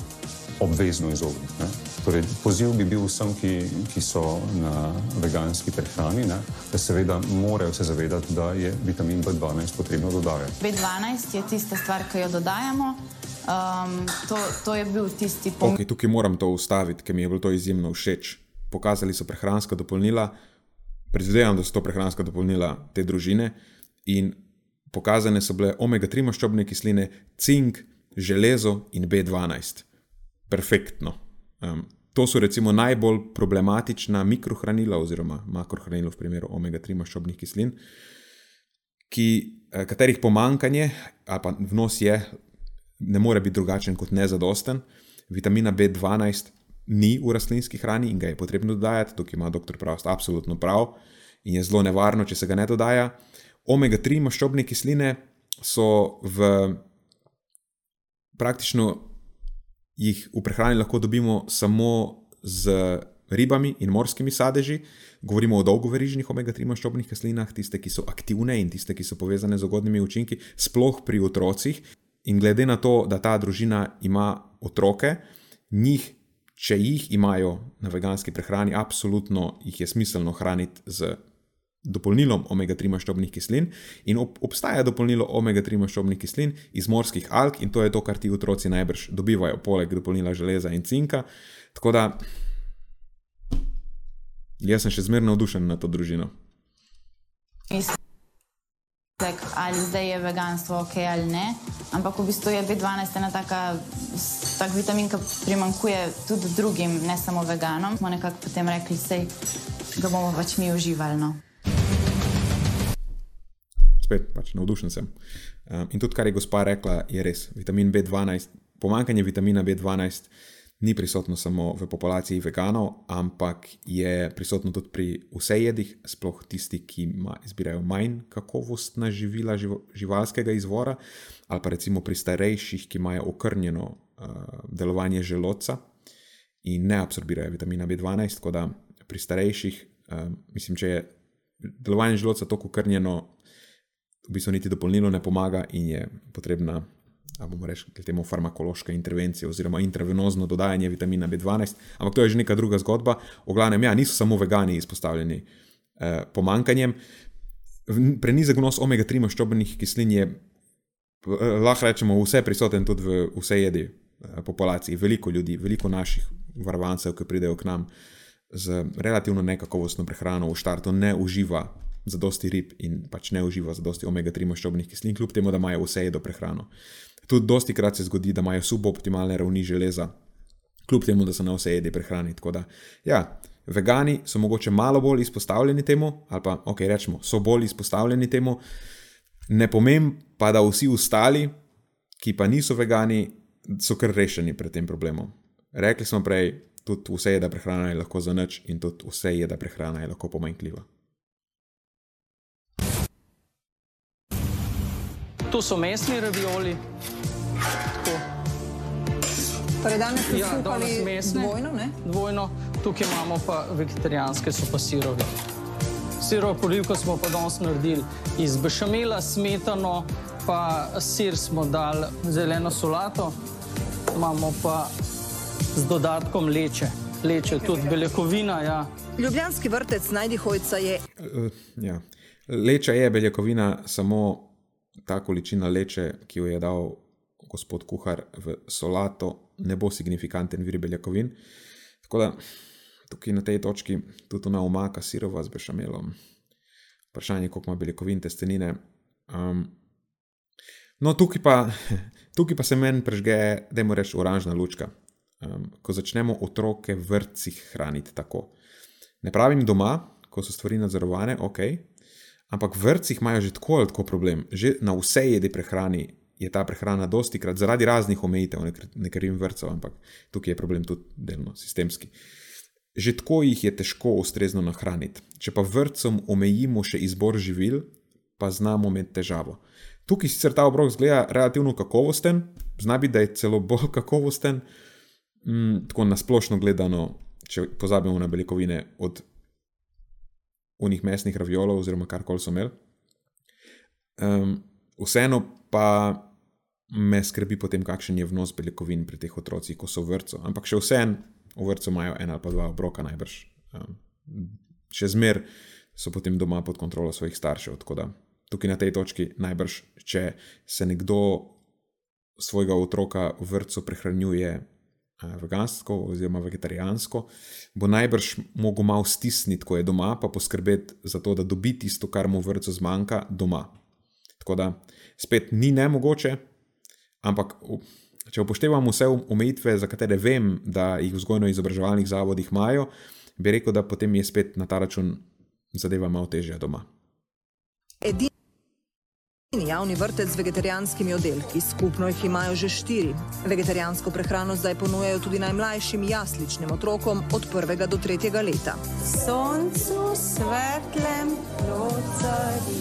I: obvezno izogniti. Torej, poziv bi bil vsem, ki, ki so na veganski prehrani, ne, da seveda morajo se zavedati, da je vitamin B12 potrebno dodajati.
D: B12 je tista stvar, ki jo dodajamo. Um, to, to je bil tisti
A: pomen. Okay, tukaj moram to ustaviti, ker mi je bilo to izjemno všeč. Pokazali so prehranska dopolnila, predvidevam, da so to prehranska dopolnila te družine, in pokazane so bile omega-3 maščobne kisline, cink, železo in B12. Perfektno. Um, to so recimo najbolj problematična mikrohranila oziroma makrohranila v primeru omega-3 maščobnih kislin, ki, eh, katerih pomankanje ali pa vnos je, ne more biti drugačen kot nezadosten. Vitamina B12 ni v rastlinski hrani in ga je potrebno dodajati, tukaj ima dr. Pravst absolutno prav in je zelo nevarno, če se ga ne dodaja. Omega-3 maščobne kisline so v praktično jih v prehrani lahko dobimo samo z ribami in morskimi sadeži. Govorimo o dolgoverižnih omega-3 maščobnih kislinah, tiste, ki so aktivne in tiste, ki so povezane z ugodnimi učinki, sploh pri otrocih. In glede na to, da ta družina ima otroke, njih, če jih imajo na veganski prehrani, absolutno jih je smiselno hraniti z dopolnilom omega-3 maščobnih kislin in ob, obstaja dopolnilo omega-3 maščobnih kislin iz morskih alg in to je to, kar ti otroci najbrž dobivajo, poleg dopolnila železa in cinka. Tako da jaz sem še zmerno navdušen na to družino.
D: Ali zdaj je veganstvo ok ali ne. Ampak v bistvu je B12 ena taka, tak vitamin, ki primankuje tudi drugim, ne samo veganom. Smo nekako potem rekli, da ga bomo pač mi uživali. No.
A: Spet pač navdušen sem. Um, in tudi, kar je gospa rekla, je res. Vitamin B12, pomankanje vitamina B12 ni prisotno samo v populaciji veganov, ampak je prisotno tudi pri vseh jedih, sploh tisti, ki izbirajo manj kakovostna živila živo, živalskega izvora, ali pa recimo pri starejših, ki imajo okrnjeno uh, delovanje želodca in ne absorbirajo vitamina B12. Tako da pri starejših, uh, mislim, če je delovanje želodca tako okrnjeno, v bistvu niti dopolnilo ne pomaga in je potrebna bomo rekli, temu farmakološke intervencije oziroma intravenozno dodajanje vitamina B12, ampak to je že neka druga zgodba. O glavnem, ja, niso samo vegani izpostavljeni eh, pomankanjem. Prenizek vnos omega-3 maščobnih kislin je, eh, lahko rečemo, vse prisoten tudi v vse jedi eh, populaciji. Veliko ljudi, veliko naših varovancev, ki pridejo k nam z relativno nekakovostno prehrano, v štartu ne uživa za dosti rib in pač ne uživa za dosti omega-3 maščobnih kislin, kljub temu, da imajo vse jedo prehrano. Tudi dosti krat se zgodi, da imajo suboptimalne ravni železa, kljub temu, da so na vse jedi prehrani. Tako da, ja, vegani so mogoče malo bolj izpostavljeni temu, ali pa, ok, rečemo, so bolj izpostavljeni temu, ne pomeni pa, da vsi ostali, ki pa niso vegani, so kar rešeni pred tem problemom. Rekli smo prej, tudi vse jeda prehrana je lahko za nič, in tudi vse jeda prehrana je lahko pomanjkljiva.
O: Tu so mesni ravioli.
K: Torej, danes smo
O: Ja, danes mesne.
K: dvojno, ne?
O: Dvojno, tukaj imamo pa vegetarijanske, so pa sirovi. Sirovo polivko smo pa danes naredili iz bešamela, smetano, pa sir smo dali zeleno solato, imamo pa z dodatkom leče. Leče, tudi beljakovina, ja.
B: Ljubljanski vrtec Najdi Hojca je
A: Uh, ja. Leča je beljakovina, samo ta količina leče, ki jo je dal gospod kuhar v solato, ne bo signifikanten vir beljakovin. Tako da tukaj na tej točki tudi ona omaka sirova z bešamelom. Vprašanje je, koliko ima beljakovin testenine. Um, no, tukaj pa, tukaj pa se meni prežge, da mu rečemo, oranžna lučka. Um, ko začnemo otroke v vrtcih hraniti tako. Ne pravim doma, ko so stvari nadzorovane, ok, ampak v vrtcih imajo že tako ali tako problem. Že na vse jedi prehrani je ta prehrana dosti krat zaradi raznih omejitev, nekaterim vrtcev, ampak tukaj je problem tudi delno sistemski. Že tako jih je težko ustrezno nahraniti. Če pa vrtcem omejimo še izbor živil, pa znamo imeti težavo. Tukaj sicer ta obrok zgleda relativno kakovosten, zna biti, da je celo bolj kakovosten, mm, tako nasplošno gledano, če pozabimo na beljakovine od unih mesnih raviolov oziroma karkoli so imeli. Um, vseeno pa me skrbi potem, kakšen je vnos beljakovin pri teh otrocih, ko so v vrtu. Ampak še vseeno v vrtu imajo ena ali pa dva obroka najbrž. Um, še zmer so potem doma pod kontrolo svojih staršev. Tako da tukaj na tej točki najbrž, če se nekdo svojega otroka v vrtu prehranjuje eh, vegansko oziroma vegetarijansko, bo najbrž mogel malo stisniti, ko je doma, pa poskrbeti za to, da dobi tisto, kar mu v vrtu zmanjka, doma. Tako da spet ni nemogoče, ampak u- če upoštevamo vse omejitve, za katere vem, da jih vzgojno-izobraževalnih zavodih imajo, bi rekel, da potem je spet na ta račun zadeva malo težja doma.
B: edini javni vrtec z vegetarijanskimi oddelki. Skupno jih imajo že štiri. Vegetarijansko prehrano zdaj ponujajo tudi najmlajšim jasličnim otrokom od prvega do tretjega leta.
F: Soncu svetlem lucari,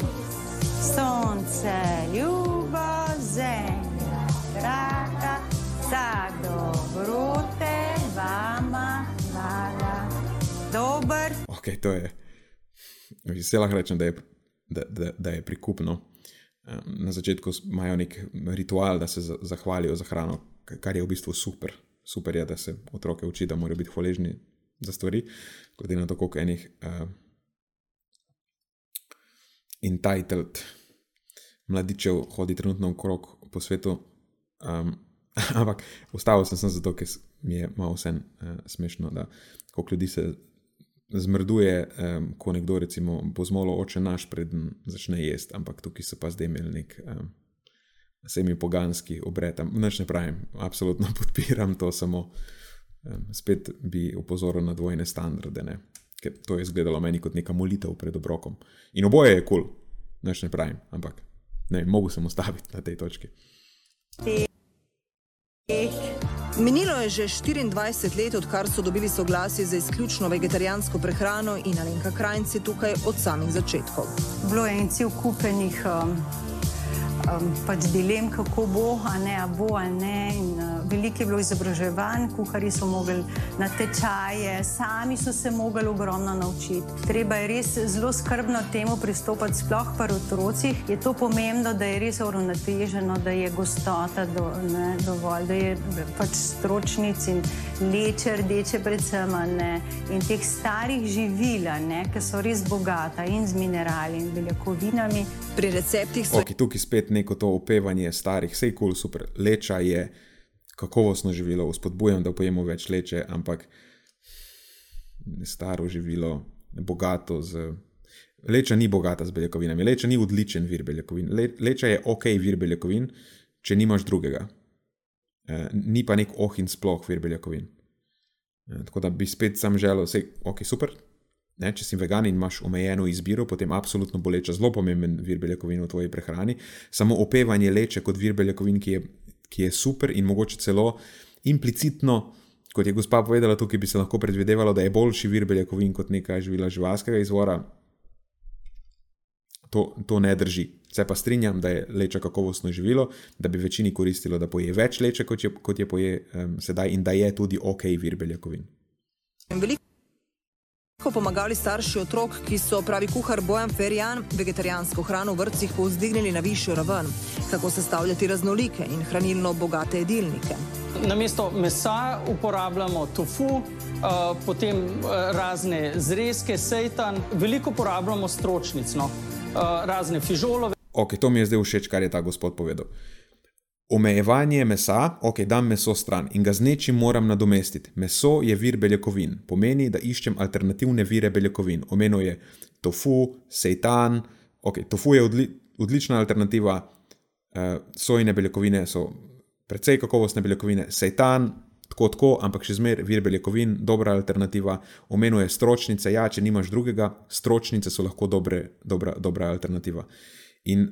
F: sonce ljubo, zemlja draga, za dobrote vama hvala. Dober
A: Ok, to je. Vse lahko rečem, da je, da, da, da je prikupno. Na začetku imajo nek ritual, da se za- zahvalijo za hrano, kar je v bistvu super. Super je, da se otroke uči, da morajo biti hvaležni za stvari, glede na to, koliko enih uh, entitled mladičev hodi trenutno okrog po svetu. Um, ampak ustavil sem se zato, ker mi je malo vse uh, smešno, da koliko ljudi se zmrduje, um, ko nekdo recimo pozmolo oče naš, preden začne jesti, ampak tukaj so pa zdaj imeli nek um, semi-poganski obred. Noč ne pravim, absolutno podpiram to, samo um, spet bi upozoril na dvojne standarde, ne? ker to je izgledalo meni kot neka molitev pred obrokom. In oboje je kul, cool. noč ne pravim, ampak ne, mogo sem ustaviti na tej točki.
B: Minilo je že 24 let, odkar so dobili soglasje za izključno vegetarijansko prehrano in Alenka Krajnci tukaj od samih začetkov.
F: Bilo je en cel kupenih um, um, pač dilem, kako bo, a ne, a bo, a ne. In, uh, veliko je bilo izobraževanj, kuhari so mogli na tečaje, sami so se mogli ogromno naučiti. Treba je res zelo skrbno temu pristopiti, sploh pa v otrocih. Je to pomembno, da je res uravnoteženo, da je gostota do, ne, dovolj, da je pač stročnic in leče, rdeče predvsem ne, in teh starih živil, ki so res bogata in z minerali in beljakovinami.
B: Pri receptih so.
A: Okay, tukaj spet neko to opevanje starih, vse je kul, cool, super. Leča je kakovostno živilo, spodbujam, da pojemo več leče, ampak staro živilo, bogato z. Leča ni bogata z beljakovinami, leča ni odličen vir beljakovin. Le, leča je ok vir beljakovin, če nimaš drugega. E, ni pa nek oh in sploh vir beljakovin. E, tako da bi spet sam želel, da je ok, super. Ne, če si vegan in imaš omejeno izbiro, potem absolutno bo leča zelo pomemben vir beljakovin v tvoji prehrani. Samo opevanje leče kot vir beljakovin, ki je ki je super in mogoče celo implicitno, kot je gospa povedala, tukaj bi se lahko predvidevalo, da je boljši vir beljakovin kot neka živila živalskega izvora. To, to ne drži. Se pa strinjam, da je leča kakovostno živilo, da bi večini koristilo, da poje več leče, kot je, kot je poje um, sedaj, in da je tudi ok vir beljakovin.
B: Veliko Ko pomagali starši otrok, ki so pravi kuhar Bojan Ferjan, vegetarijansko hrano v vrtcih povzdignili na višjo raven, kako sestavljati raznolike in hranilno bogate jedilnike.
O: Na mesto mesa uporabljamo tofu, uh, potem uh, razne zrezke, sejtan, veliko uporabljamo stročnic, no, uh, razne fižolove.
A: Ok, to mi je zdaj všeč, kar je ta gospod povedal omejevanje mesa, ok, dam meso stran in ga z nečim moram nadomestiti. Meso je vir beljakovin, pomeni, da iščem alternativne vire beljakovin. Omenil je tofu, seitan, ok, tofu je odli, odlična alternativa, uh, sojne beljakovine so precej kakovostne beljakovine, seitan. Tako, tako, ampak še zmeraj vir beljakovin, dobra alternativa. Omenuje stročnice, ja, če nimaš drugega, stročnice so lahko dobre, dobra, dobra alternativa. In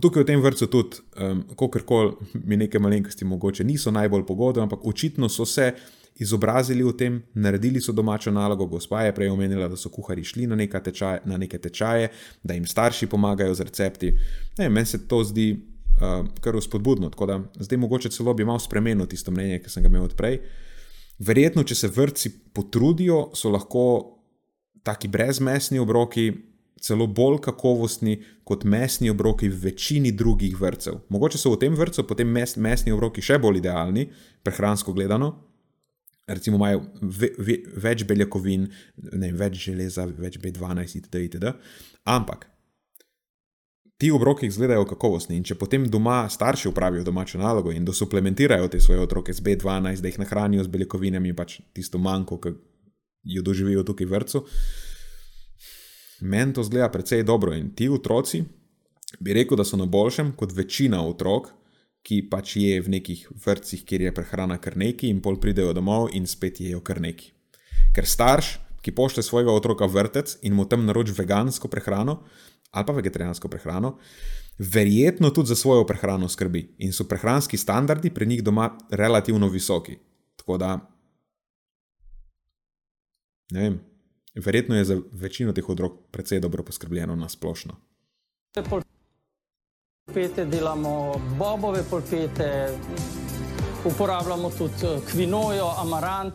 A: Tukaj v tem vrtu tudi, um, kako koli mi neke malenkosti mogoče niso najbolj pogodne, ampak očitno so se izobrazili v tem, naredili so domačo nalogo. Gospa je prej omenila, da so kuhari šli na, tečaje, na neke tečaje, da jim starši pomagajo z recepti. Ne, meni se to zdi uh, kar uspodbudno, tako da zdaj mogoče celo bi malo spremenil tisto mnenje, ki sem ga imel odprej. Verjetno, če se vrtci potrudijo, so lahko taki brezmesni obroki celo bolj kakovostni kot mesni obroki v večini drugih vrtcev. Mogoče so v tem vrtu potem mes, mesni obroki še bolj idealni, prehransko gledano. Recimo imajo ve, ve, več beljakovin, ne, več železa, več B12, itd. itd. Ampak ti obroki izgledajo kakovostni in če potem doma starši upravijo domačo nalogo in da suplementirajo te svoje otroke z B12, da jih nahranijo z beljakovinami, pač tisto manjko, ki jo doživijo tukaj v vrtu, meni to zgleda precej dobro in ti otroci, bi rekel, da so na boljšem kot večina otrok, ki pač je v nekih vrtcih, kjer je prehrana kar neki in pol pridejo domov in spet jejo kar neki. Ker starš, ki pošle svojega otroka v vrtec in mu tam naroči vegansko prehrano ali pa vegetarijansko prehrano, verjetno tudi za svojo prehrano skrbi in so prehranski standardi pri njih doma relativno visoki. Tako da, ne vem, Verjetno je za večino teh otrok precej dobro poskrbljeno na splošno.
O: Polpete delamo, bobove polpete, uporabljamo tudi eh, kvinojo, amarant.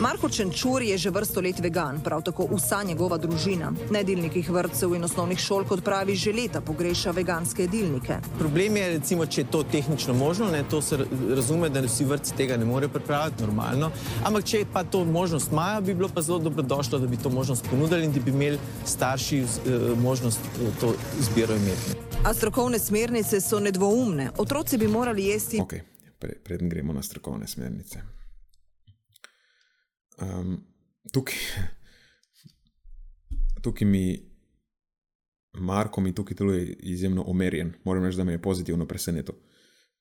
B: Marko Čenčur je že vrsto let vegan, prav tako vsa njegova družina. Nedilnikih vrtcev in osnovnih šol, kot pravi, že leta pogreša veganske jedilnike.
P: Problem je, recimo, če je to tehnično možno, ne, to se razume, da vsi vrtci tega ne morejo pripraviti normalno. Ampak če pa to možnost imajo, bi bilo pa zelo dobrodošlo, da bi to možnost ponudili in da bi imeli starši uh, možnost uh, to izbiro imeti.
B: A strokovne smernice so nedvoumne. Otroci bi morali jesti.
A: Okay. Preden gremo na strokovne smernice. Um, tukaj, tukaj mi, Marko mi tukaj deluje izjemno umerjen. Moram reči, da me je pozitivno presenetil.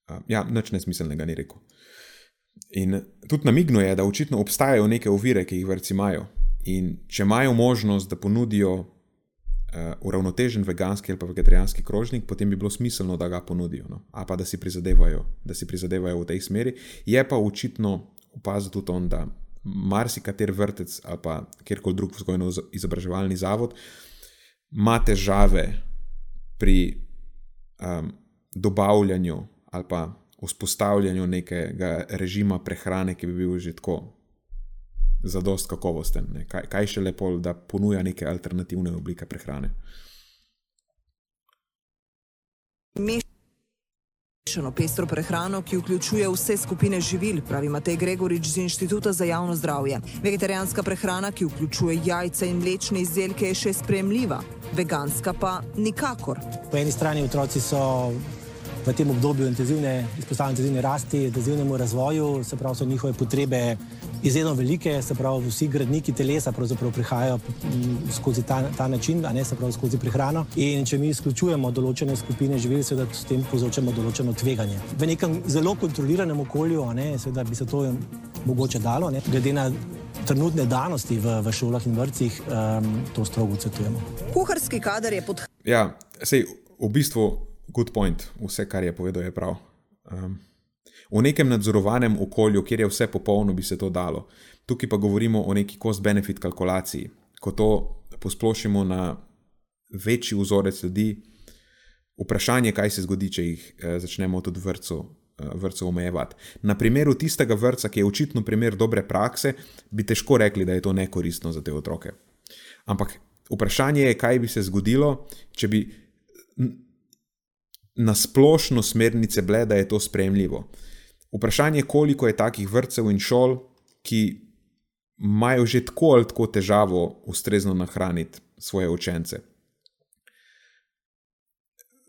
A: Uh, ja, nič nesmiselnega ni rekel. In tudi namignuje, da očitno obstajajo neke ovire, ki jih vrci imajo. In če imajo možnost, da ponudijo uh, uravnotežen veganski ali pa vegetarijanski krožnik, potem bi bilo smiselno, da ga ponudijo. No? A pa da si, da si prizadevajo v tej smeri. Je pa očitno opaziti tudi on, da marsikater vrtec ali pa kjerkoli drug vzgojno-izobraževalni zavod ima težave pri um, dobavljanju ali pa vzpostavljanju nekega režima prehrane, ki bi bil že tako zadost kakovosten. Ne? Kaj, kaj še lepo, da ponuja neke alternativne oblike prehrane.
B: Mešano pestro prehrano, ki vključuje vse skupine živil, pravi Matej Gregorič z Inštituta za javno zdravje. Vegetarijanska prehrana, ki vključuje jajca in mlečne izdelke, je še spremljiva, veganska pa nikakor.
J: Po eni strani otroci so v tem obdobju intenzivne, izpostavljene intenzivne rasti, intenzivnemu razvoju, se pravi, so njihove potrebe izjemno velike, se pravi, vsi gradniki telesa prihajajo mm, skozi ta, ta način, a ne se pravi skozi prehrano. In če mi izključujemo določene skupine živil, seveda s tem povzročamo določeno tveganje. V nekem zelo kontroliranem okolju, ne, seveda bi se to mogoče dalo, ne, glede na trenutne danosti v, v šolah in vrtcih, um, to strogo odsvetujemo.
B: Kuharski kader je pod.
A: Ja, sej, v bistvu, good point, vse, kar je povedal, je prav. Um, v nekem nadzorovanem okolju, kjer je vse popolno, bi se to dalo. Tukaj pa govorimo o neki cost-benefit kalkulaciji. Ko to posplošimo na večji vzorec ljudi, vprašanje, kaj se zgodi, če jih eh, začnemo tudi vrtcu. Eh, vrtcev omejevati. Na primeru tistega vrca, ki je očitno primer dobre prakse, bi težko rekli, da je to nekoristno za te otroke. Ampak vprašanje je, kaj bi se zgodilo, če bi na splošno smernice bile, da je to sprejemljivo. Vprašanje je, koliko je takih vrtcev in šol, ki imajo že tako ali tako težavo ustrezno nahraniti svoje učence.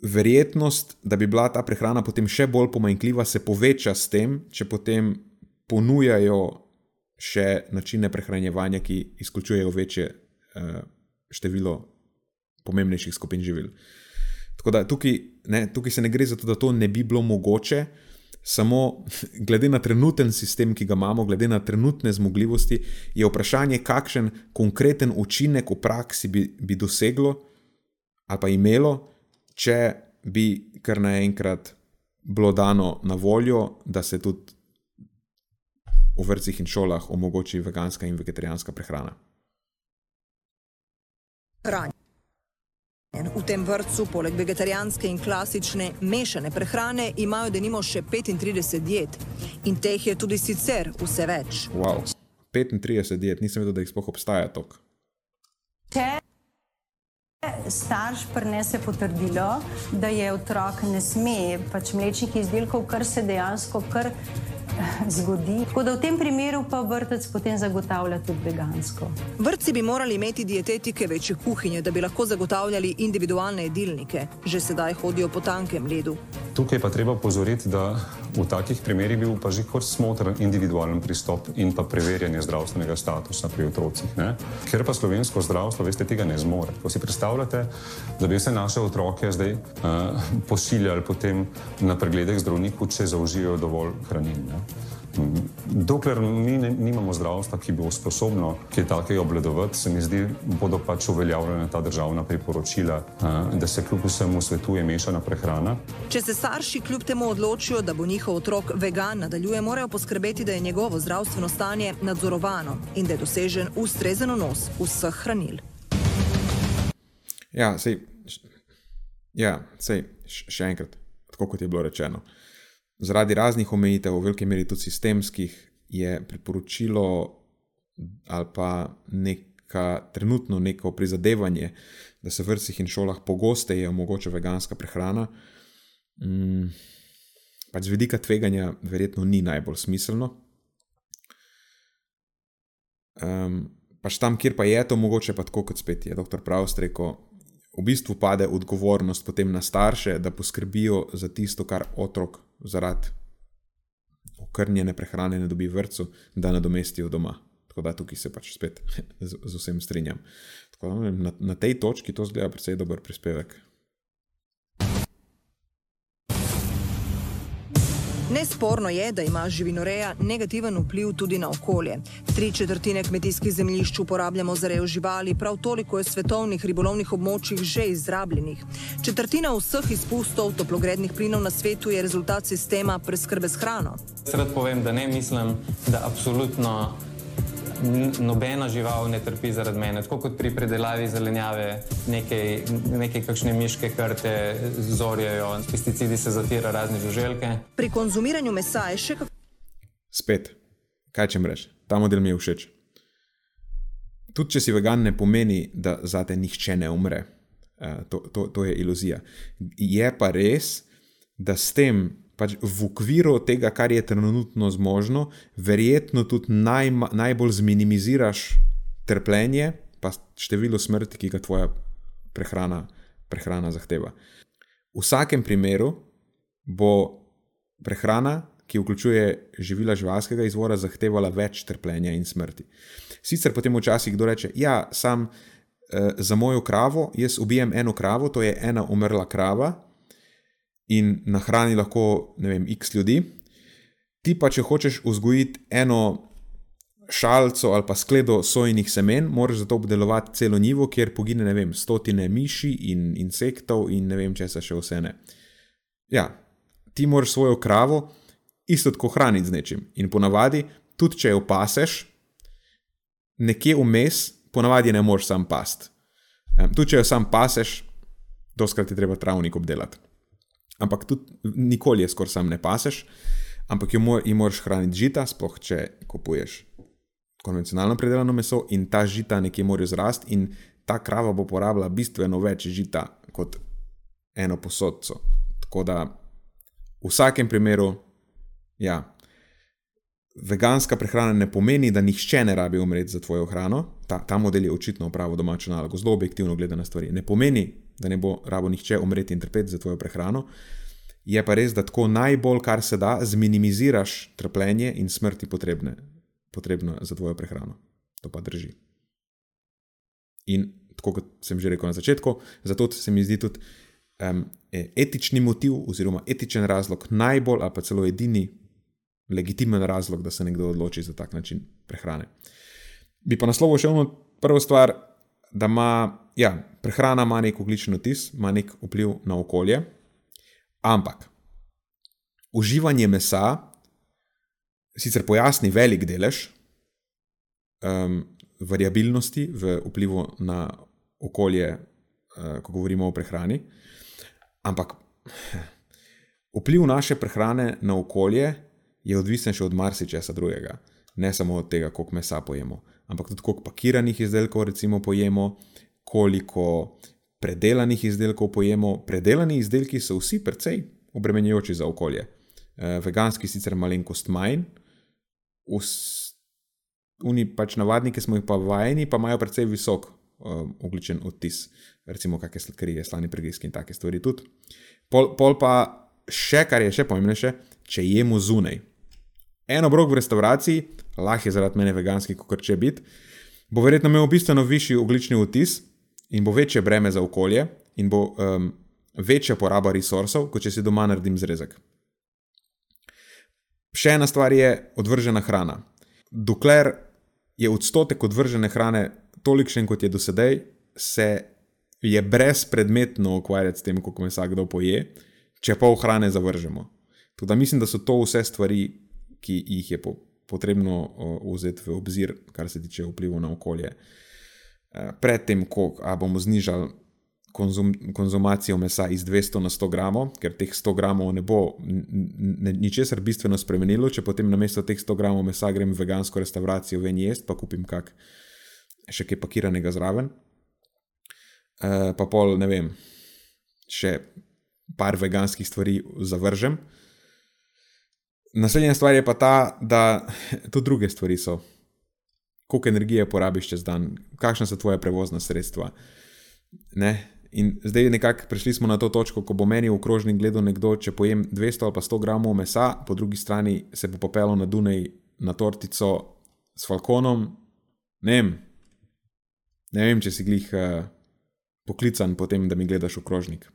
A: Verjetnost, da bi bila ta prehrana potem še bolj pomanjkljiva, se poveča s tem, če potem ponujajo še načine prehranjevanja, ki izključujejo večje uh, število pomembnejših skupin živil. Tako da tukaj, ne, tukaj se ne gre za to, da to ne bi bilo mogoče, samo glede na trenuten sistem, ki ga imamo, glede na trenutne zmogljivosti, je vprašanje, kakšen konkreten učinek v praksi bi, bi doseglo ali pa imelo, če bi kar naenkrat bilo dano na voljo, da se tudi v vrtcih in šolah omogoči veganska in vegetarijanska prehrana.
B: Hrani. V tem vrtu, poleg vegetarijanske in klasične mešane prehrane, imajo denimo še 35 diet. In teh je tudi sicer vse več.
A: Wow. 35 diet, nisem vedel, da jih sploh obstaja toliko.
F: Če starš prenese potrdilo, da je otrok ne sme pač mlečnih izdelkov, kar se dejansko kar zgodi. Tako da v tem primeru pa vrtec potem zagotavlja tudi vegansko.
B: Vrtci bi morali imeti dietetike večje kuhinje, da bi lahko zagotavljali individualne jedilnike. Že sedaj hodijo po tankem ledu.
I: Tukaj pa treba pozoriti, da v takih primerih bi bil pa že kot smotren individualen pristop in pa preverjanje zdravstvenega statusa pri otrocih. Ne? Ker pa slovensko zdravstvo, veste, tega ne zmore. Ko si predstavljate, da bi se naše otroke zdaj uh, posiljali potem na pregledek zdravniku, če zaužijo dovolj hranil. Dokler mi ne, nimamo zdravstva, ki bi bilo sposobno kaj takega obledovati, se mi zdi, bodo pač uveljavljena ta državna priporočila, da se kljub vsemu svetuje mešana prehrana.
B: Če se starši kljub temu odločijo, da bo njihov otrok vegan, nadaljuje, morajo poskrbeti, da je njegovo zdravstveno stanje nadzorovano in da je dosežen ustrezen nos vseh hranil.
A: Ja, sej, ja, sej, še enkrat, tako kot je bilo rečeno zaradi raznih omejitev, v veliki meri tudi sistemskih, je priporočilo ali pa neka trenutno neko prizadevanje, da se v vrtcih in šolah pogosteje omogoča veganska prehrana. Mm, pač z vidika tveganja, verjetno ni najbolj smiselno. Um, pač tam, kjer pa je to mogoče, pa tako kot spet je dr. Pravst rekel, v bistvu pade odgovornost potem na starše, da poskrbijo za tisto, kar otrok zaradi okrnjene prehrane ne dobi vrtu, da nadomestijo doma. Tako da tukaj se pač spet z, z vsem strinjam. Da na, na tej točki to zgleda precej dober prispevek.
B: Nesporno je, da ima živinoreja negativen vpliv tudi na okolje. Tri četrtine kmetijskih zemljišč uporabljamo za rejo živali, prav toliko je svetovnih ribolovnih območjih že izrabljenih. Četrtina vseh izpustov toplogrednih plinov na svetu je rezultat sistema preskrbe s hrano.
C: Sred povem, da ne mislim, da absolutno nobena žival ne trpi zaradi mene. Tako kot pri predelavi zelenjave, nekaj, nekaj kakšne miške krte zorjajo, s pesticidi se zatira razne žuželke.
B: Pri konzumiranju mesa je še kako.
A: Spet, kaj če mreš, ta model mi je všeč. Tudi če si vegan, ne pomeni, da zate nihče ne umre. To, to, to je iluzija. Je pa res, da s tem pač v okviru tega, kar je trenutno zmožno, verjetno tudi naj, najbolj zminimiziraš trpljenje, pa število smrti, ki ga tvoja prehrana, prehrana zahteva. V vsakem primeru bo prehrana, ki vključuje živila živalskega izvora, zahtevala več trpljenja in smrti. Sicer potem včasih kdo reče, ja, sam eh, za mojo kravo, jaz ubijem eno kravo, to je ena umrla krava, in nahrani lahko, ne vem, x ljudi. Ti pa, če hočeš vzgojiti eno šalico ali pa skledo sojnih semen, moraš za to obdelovati celo nivo, kjer pogine, ne vem, stotine miši in insektov in ne vem, če se še vse ne. Ja, ti moraš svojo kravo isto tako hraniti z nečim. In ponavadi, tudi če jo paseš, nekje vmes, ponavadi ne moreš sam past. Tudi če jo sam paseš, doskrat je treba travnik obdelati ampak tudi nikoli je skoraj sam ne paseš, ampak jo mor, moraš hraniti žita, sploh če kupuješ konvencionalno predelano meso in ta žita nekje morajo zrasti in ta krava bo porabila bistveno več žita kot eno posodco. Tako da v vsakem primeru, ja. Veganska prehrana ne pomeni, da nihče ne rabi umreti za tvojo hrano. Ta, ta model je očitno upravo domačo nalogo, zelo objektivno gleda na stvari. Ne pomeni, da ne bo rabo nihče umreti in trpeti za tvojo prehrano. Je pa res, da tako najbolj, kar se da, zminimiziraš trpljenje in smrti potrebne, potrebno za tvojo prehrano. To pa drži. In tako kot sem že rekel na začetku, zato se mi zdi tudi um, etični motiv oziroma etičen razlog najbolj ali pa celo edini legitimen razlog, da se nekdo odloči za tak način prehrane. Bi pa naslovil še eno prvo stvar, da ima, ja, prehrana ima nek oglični odtis, ima nek vpliv na okolje, ampak uživanje mesa sicer pojasni velik delež um, variabilnosti v vplivu na okolje, uh, ko govorimo o prehrani, ampak vpliv naše prehrane na okolje je odvisen še od marsičesa drugega, ne samo od tega, koliko mesa pojemo ampak tudi koliko pakiranih izdelkov, recimo, pojemo, koliko predelanih izdelkov pojemo. Predelani izdelki so vsi precej obremenjujoči za okolje. E, veganski sicer malenkost manj, oni pač navadni, ki smo jih pa vajeni, pa imajo precej visok um, ogličen odtis, recimo kakšne sladkarije, slani pregriski in take stvari tudi. Pol, pol pa še, kar je še pomembnejše, če jemo zunaj. Eno brok v restavraciji, lahko je zaradi mene veganski, kot če biti, bo verjetno imel bistveno višji oglični vtis in bo večje breme za okolje in bo um, večja poraba resursov, kot če si doma naredim zrezek. Še ena stvar je odvržena hrana. Dokler je odstotek odvržene hrane tolikšen, kot je do sedaj, se je brezpredmetno ukvarjati s tem, kako me vsakdo poje, če pol hrane zavržemo. Tudi mislim, da so to vse stvari, ki jih je po, potrebno vzeti v obzir, kar se tiče vpliva na okolje. E, predtem, ko bomo znižali konzum, konzumacijo mesa iz 200 na 100 gramov, ker teh 100 gramov ne bo ničesar bistveno spremenilo, če potem na mesto teh 100 gramov mesa grem v vegansko restauracijo ven jesti, pa kupim kak še kaj pakiranega zraven. E, pa pol, ne vem, še par veganskih stvari zavržem. Naslednja stvar je pa ta, da tudi druge stvari so. Koliko energije porabiš čez dan, kakšna so tvoje prevozna sredstva. Ne? In zdaj nekako prišli smo na to točko, ko bo meni v krožni gledal nekdo, če pojem 200 ali pa 100 gramov mesa, po drugi strani se bo popelo na Dunaj na tortico s falkonom ne vem, ne vem če si glih uh, poklican potem, da mi gledaš v krožnik.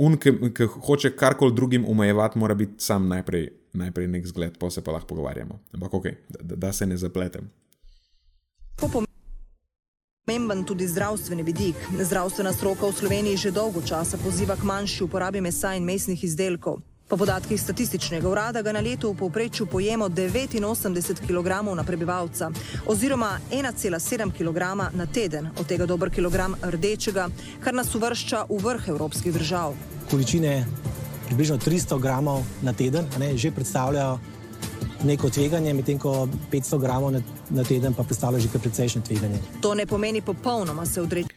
A: Un, ki hoče karkoli drugim omejevati, mora biti sam najprej, najprej nek zgled, pa se pa lahko pogovarjamo. Ampak ok, da, da se ne zapletem.
B: Pomemben tudi zdravstveni vidik. Zdravstvena stroka v Sloveniji že dolgo časa poziva k manjši uporabi mesa in mesnih izdelkov. Po podatkih statističnega urada ga na leto v povprečju pojemo 89 kg na prebivalca oziroma 1,7 kg na teden, od tega dober kilogram rdečega, kar nas uvršča v vrh evropskih držav.
J: Količine približno 300 gramov na teden ne, že predstavljajo neko tveganje, medtem ko 500 gramov na, na teden pa predstavlja že kar precejšnje tveganje.
B: To ne pomeni popolnoma se odreči.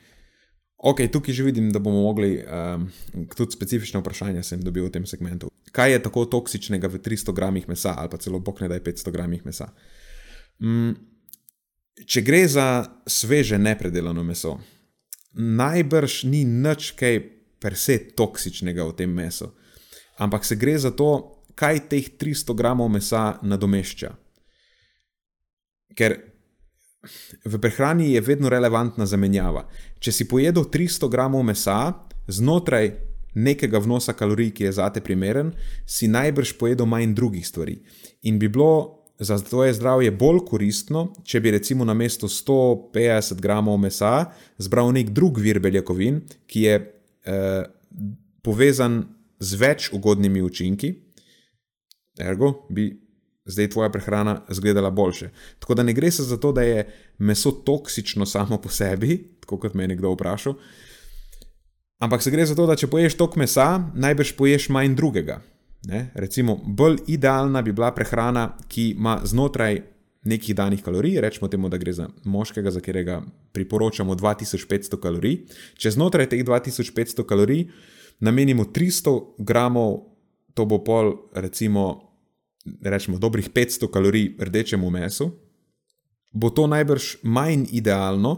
A: Ok, tukaj že vidim, da bomo mogli um, tudi specifične vprašanja sem dobil v tem segmentu. Kaj je tako toksičnega v 300 gramih mesa ali pa celo bokne, da je 500 gramih mesa? Um, če gre za sveže nepredelano meso, najbrž ni nič kaj per se toksičnega v tem mesu, ampak se gre za to, kaj teh 300 gramov mesa nadomešča. Ker v prehrani je vedno relevantna zamenjava. Če si pojedel 300 gramov mesa znotraj nekega vnosa kalorij, ki je zate primeren, si najbrž pojedel manj drugih stvari. In bi bilo za tvoje zdravje bolj koristno, če bi recimo na mesto 150 gramov mesa zbral nek drug vir beljakovin, ki je eh, povezan z več ugodnimi učinki, ergo bi zdaj tvoja prehrana izgledala boljše. Tako da ne gre se za to, da je meso toksično samo po sebi, tako kot me je nekdo vprašal, ampak se gre za to, da če poješ toliko mesa, najbrž poješ manj drugega. Ne? Recimo, bolj idealna bi bila prehrana, ki ima znotraj nekih danih kalorij, rečemo temu, da gre za moškega, za katerega priporočamo 2500 kalorij. Če znotraj teh 2500 kalorij namenimo 300 gramov, to bo pol, recimo, rečemo, dobrih 500 kalorij rdečemu mesu, bo to najbrž manj idealno,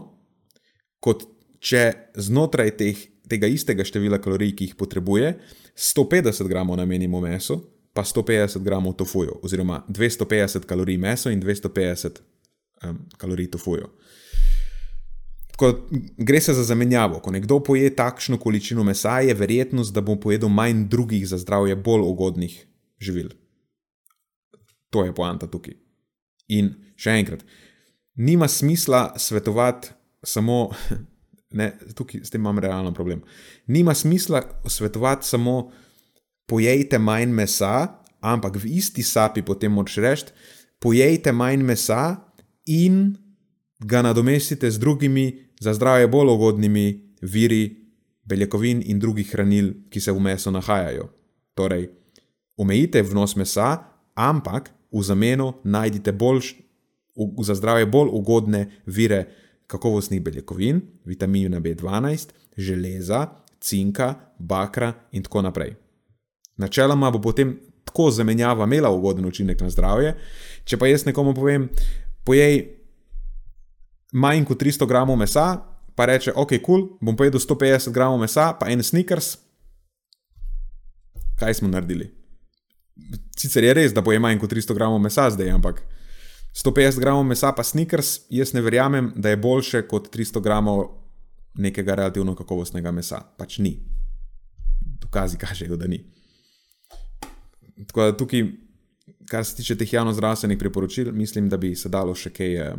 A: kot če znotraj teh, tega istega števila kalorij, ki jih potrebuje, 150 gramov namenimo mesu, pa 150 gramov tofuju, oziroma 250 kalorij meso in 250 um, kalorij tofuju. Ko gre se za zamenjavo, ko nekdo poje takšno količino mesa, je verjetnost, da bo pojedel manj drugih za zdravje bolj ugodnih živil. To je poanta tukaj. In še enkrat, nima smisla svetovati samo, ne, tukaj s tem imam realen problem. Nima smisla svetovati samo, pojejte manj mesa, ampak v isti sapi potem moč reči, pojejte manj mesa in ga nadomestite z drugimi, za zdravje bolj ugodnimi viri beljakovin in drugih hranil, ki se v mesu nahajajo. Torej, omejite vnos mesa, ampak v zameno najdite bolj, v, za zdravje bolj ugodne vire kakovostnih beljakovin, vitamina B12, železa, cinka, bakra in tako naprej. Načeloma bo potem tako zamenjava imela ugoden učinek na zdravje. Če pa jaz nekomu povem, pojej manj kot 300 gramov mesa, pa reče, ok, kul, cool, bom pojedel 150 gramov mesa, pa en sneakers. Kaj smo naredili? sicer je res, da bo je manj kot 300 gramov mesa zdaj, ampak 150 gramov mesa pa sneakers, jaz ne verjamem, da je boljše kot 300 gramov nekega relativno kakovostnega mesa. Pač ni. Dokazi kažejo, da ni. Tako da tukaj, kar se tiče teh javno-zdravstvenih priporočil, mislim, da bi se dalo še kaj. Eh,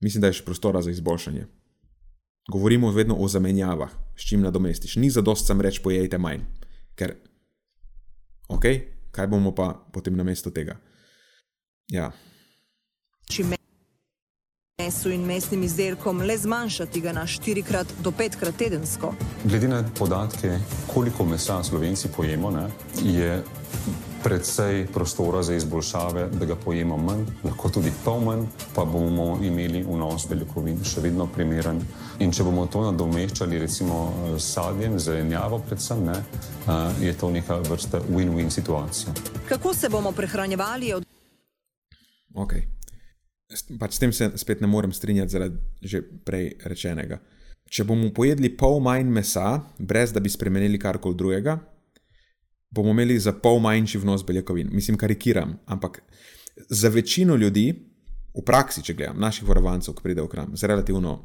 A: mislim, da je še prostora za izboljšanje. Govorimo vedno o zamenjavah, s čim nadomestiš. Ni za dost sam reči, pojejte manj, ker ok, kaj bomo pa potem na mesto tega. Ja.
B: Mesu in mesnim izdelkom le zmanjšati ga na štirikrat do petkrat tedensko.
I: Glede na podatke, koliko mesa slovenci pojemo, ne, je predvsej prostora za izboljšave, da ga pojemo manj, lahko tudi pol manj, pa bomo imeli vnos beljakovin še vedno primeren. In če bomo to nadomeščali, recimo s sadjem, zelenjavo, predvsem, ne, je to neka vrsta win-win situacija.
B: Kako se bomo prehranjevali? Od...
A: Ok. Pač s tem se spet ne morem strinjati zaradi že prej rečenega. Če bomo pojedli pol manj mesa, brez da bi spremenili karkoli drugega, bomo imeli za pol manjši vnos beljakovin. Mislim, karikiram, ampak za večino ljudi v praksi, če gledam, naših varovancev, ki pridejo v kram z relativno,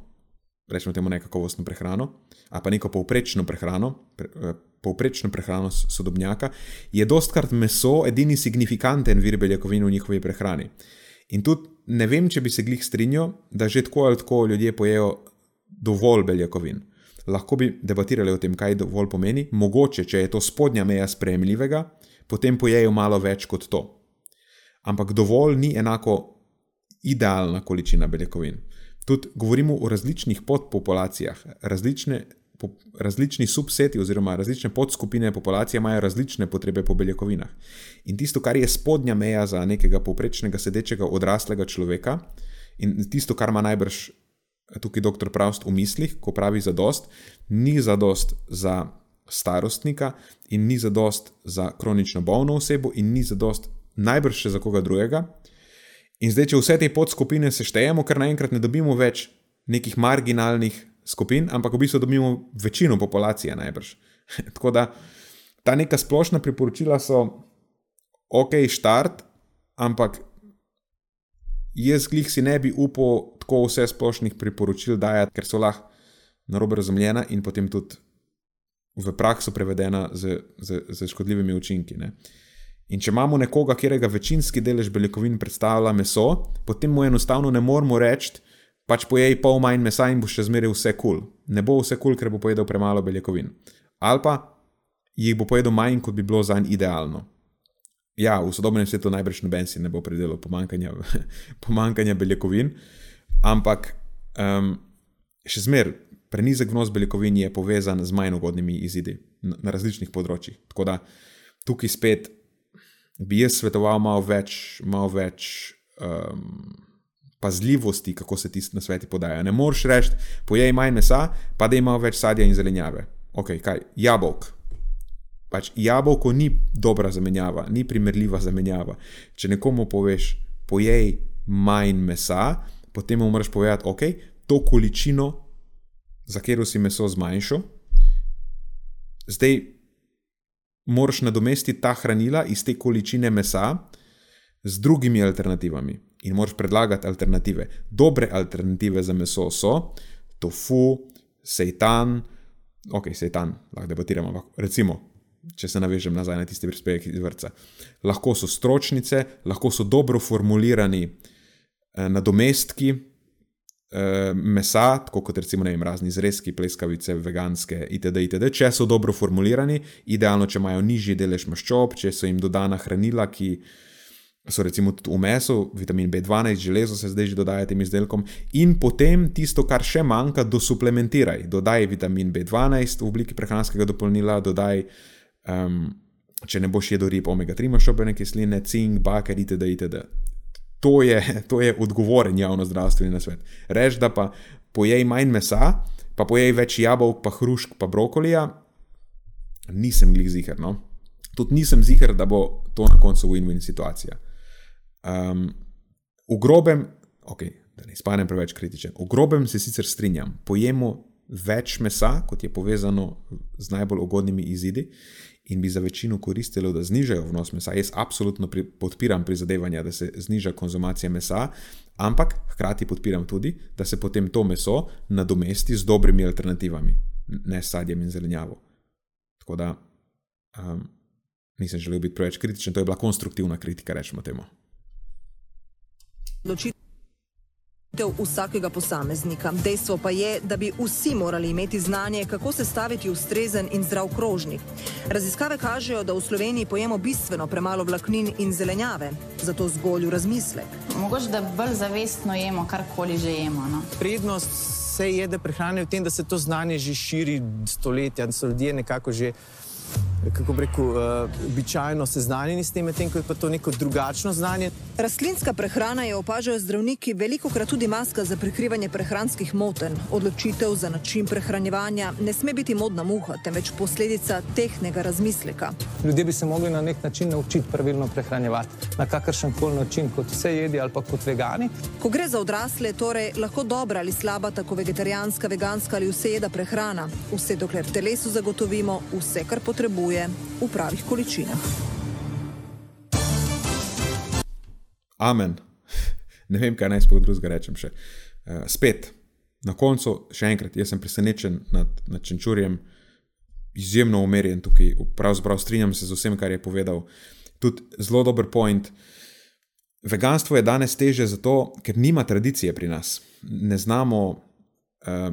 A: rečemo temu, nekakovostno prehrano, ali pa neko povprečno prehrano, pre, eh, povprečno prehrano sodobnjaka, je dostkrat meso edini signifikanten vir beljakovin v njihovi prehrani. In tudi ne vem, če bi se glih strinjal, da že tako ali tako ljudje pojejo dovolj beljakovin. Lahko bi debatirali o tem, kaj dovolj pomeni, mogoče, če je to spodnja meja sprejemljivega, potem pojejo malo več kot to. Ampak dovolj ni enako idealna količina beljakovin. Tudi govorimo o različnih podpopulacijah, različne po, različni subseti oziroma različne podskupine populacije imajo različne potrebe po beljakovinah. In tisto, kar je spodnja meja za nekega povprečnega sedečega odraslega človeka, in tisto, kar ima najbrž tukaj dr. Pravst v mislih, ko pravi zadost, ni zadost za starostnika in ni zadost za kronično bolno osebo in ni zadost najbrž še za koga drugega. In zdaj, če vse te podskupine seštejemo, ker naenkrat ne dobimo več nekih marginalnih skupin, ampak v bistvu dobimo večino populacije najbrž. Tako da ta neka splošna priporočila so ok, štart, ampak jaz glih si ne bi upal tako vse splošnih priporočil dajati, ker so lahko narobe razumljena in potem tudi v prakso prevedena z, z, z škodljivimi učinki. Ne. In če imamo nekoga, katerega večinski delež beljakovin predstavlja meso, potem mu enostavno ne moremo reči, pač pojej pol manj mesa in bo še zmeraj vse kul. Cool. Ne bo vse kul, cool, ker bo pojedel premalo beljakovin. Ali pa jih bo pojedel manj, kot bi bilo za njih idealno. Ja, v sodobnem svetu najbrž noben si ne bo predelal pomankanja, pomankanja beljakovin, ampak um, še zmeraj prenizek vnos beljakovin je povezan z manj ugodnimi izidi na, na različnih področjih. Tako da tukaj spet bi jaz svetoval malo več, malo več um, pazljivosti, kako se ti na sveti podajo. Ne moreš reči, pojej manj mesa, pa da ima več sadja in zelenjave. Ok, kaj, jabolk. Pač jabolko ni dobra zamenjava, ni primerljiva zamenjava. Če nekomu poveš, pojej manj mesa, potem mu moraš povedati, ok, to količino, za katero si meso zmanjšal, zdaj moraš nadomestiti ta hranila iz te količine mesa z drugimi alternativami in moraš predlagati alternative. Dobre alternative za meso so tofu, seitan, ok, seitan, lahko debatiramo, lahko, recimo, če se navežem nazaj na tisti prispevek iz vrca. Lahko so stročnice, lahko so dobro formulirani eh, nadomestki eh, mesa, tako kot recimo vem, razni zrezki, pleskavice, veganske itd., itd. Če so dobro formulirani, idealno, če imajo nižji delež maščob, če so jim dodana hranila, ki so recimo tudi v mesu, vitamin B12, železo se zdaj že dodaja tem izdelkom, in potem tisto, kar še manjka, dosuplementiraj. Dodaj vitamin B12 v obliki prehranskega dopolnila, dodaj, um, če ne boš jedel rib, omega-3 maščobene kisline, cink, baker, itd. itd. To je, to je odgovoren javno zdravstveni nasvet. Reč, da pa pojej manj mesa, pa pojej več jabolk, pa hrušk, pa brokolija, nisem glih ziger. No? Tudi nisem ziger, da bo to na koncu win-win situacija. Um, v grobem, okay, da ne izpadem preveč kritičen, v grobem se sicer strinjam, pojemo več mesa, kot je povezano z najbolj ugodnimi izidi, in bi za večino koristilo, da znižajo vnos mesa. Jaz absolutno pri, podpiram prizadevanja, da se zniža konzumacija mesa, ampak hkrati podpiram tudi, da se potem to meso nadomesti z dobrimi alternativami, ne s sadjem in zelenjavo. Tako da um, nisem želel biti preveč kritičen, to je bila konstruktivna kritika, rečemo temu
B: odločitev vsakega posameznika. Dejstvo pa je, da bi vsi morali imeti znanje, kako sestaviti ustrezen in zdrav krožnik. Raziskave kažejo, da v Sloveniji pojemo bistveno premalo vlaknin in zelenjave, zato zgolj v razmislek.
D: Mogoče da bolj zavestno jemo, karkoli že jemo. No?
P: Prednost vse jede prehrane v tem, da se to znanje že širi stoletja, da so ljudje nekako že kako bi rekel, uh, običajno seznanjeni s tem, medtem ko je pa to neko drugačno znanje.
B: Rastlinska prehrana je opažajo zdravniki veliko krat tudi maska za prikrivanje prehranskih motenj. Odločitev za način prehranjevanja ne sme biti modna muha, temveč posledica tehnega razmisleka.
E: Ljudje bi se mogli na nek način naučiti pravilno prehranjevati, na kakršen koli način, kot vse jedi ali pa kot vegani.
B: Ko gre za odrasle, torej lahko dobra ali slaba, tako vegetarijanska, veganska ali vse jeda prehrana, vse dokler telesu zagotovimo vse, kar potrebuje potrebuje v pravih količinah.
A: Amen. ne vem, kaj naj sploh drugega rečem. Še. Uh, spet, na koncu, še enkrat, jaz sem presenečen nad, nad Čenčurjem, izjemno umerjen tukaj, pravzaprav strinjam se z vsem, kar je povedal. Tudi zelo dober point. Veganstvo je danes teže zato, ker nima tradicije pri nas. Ne znamo, uh,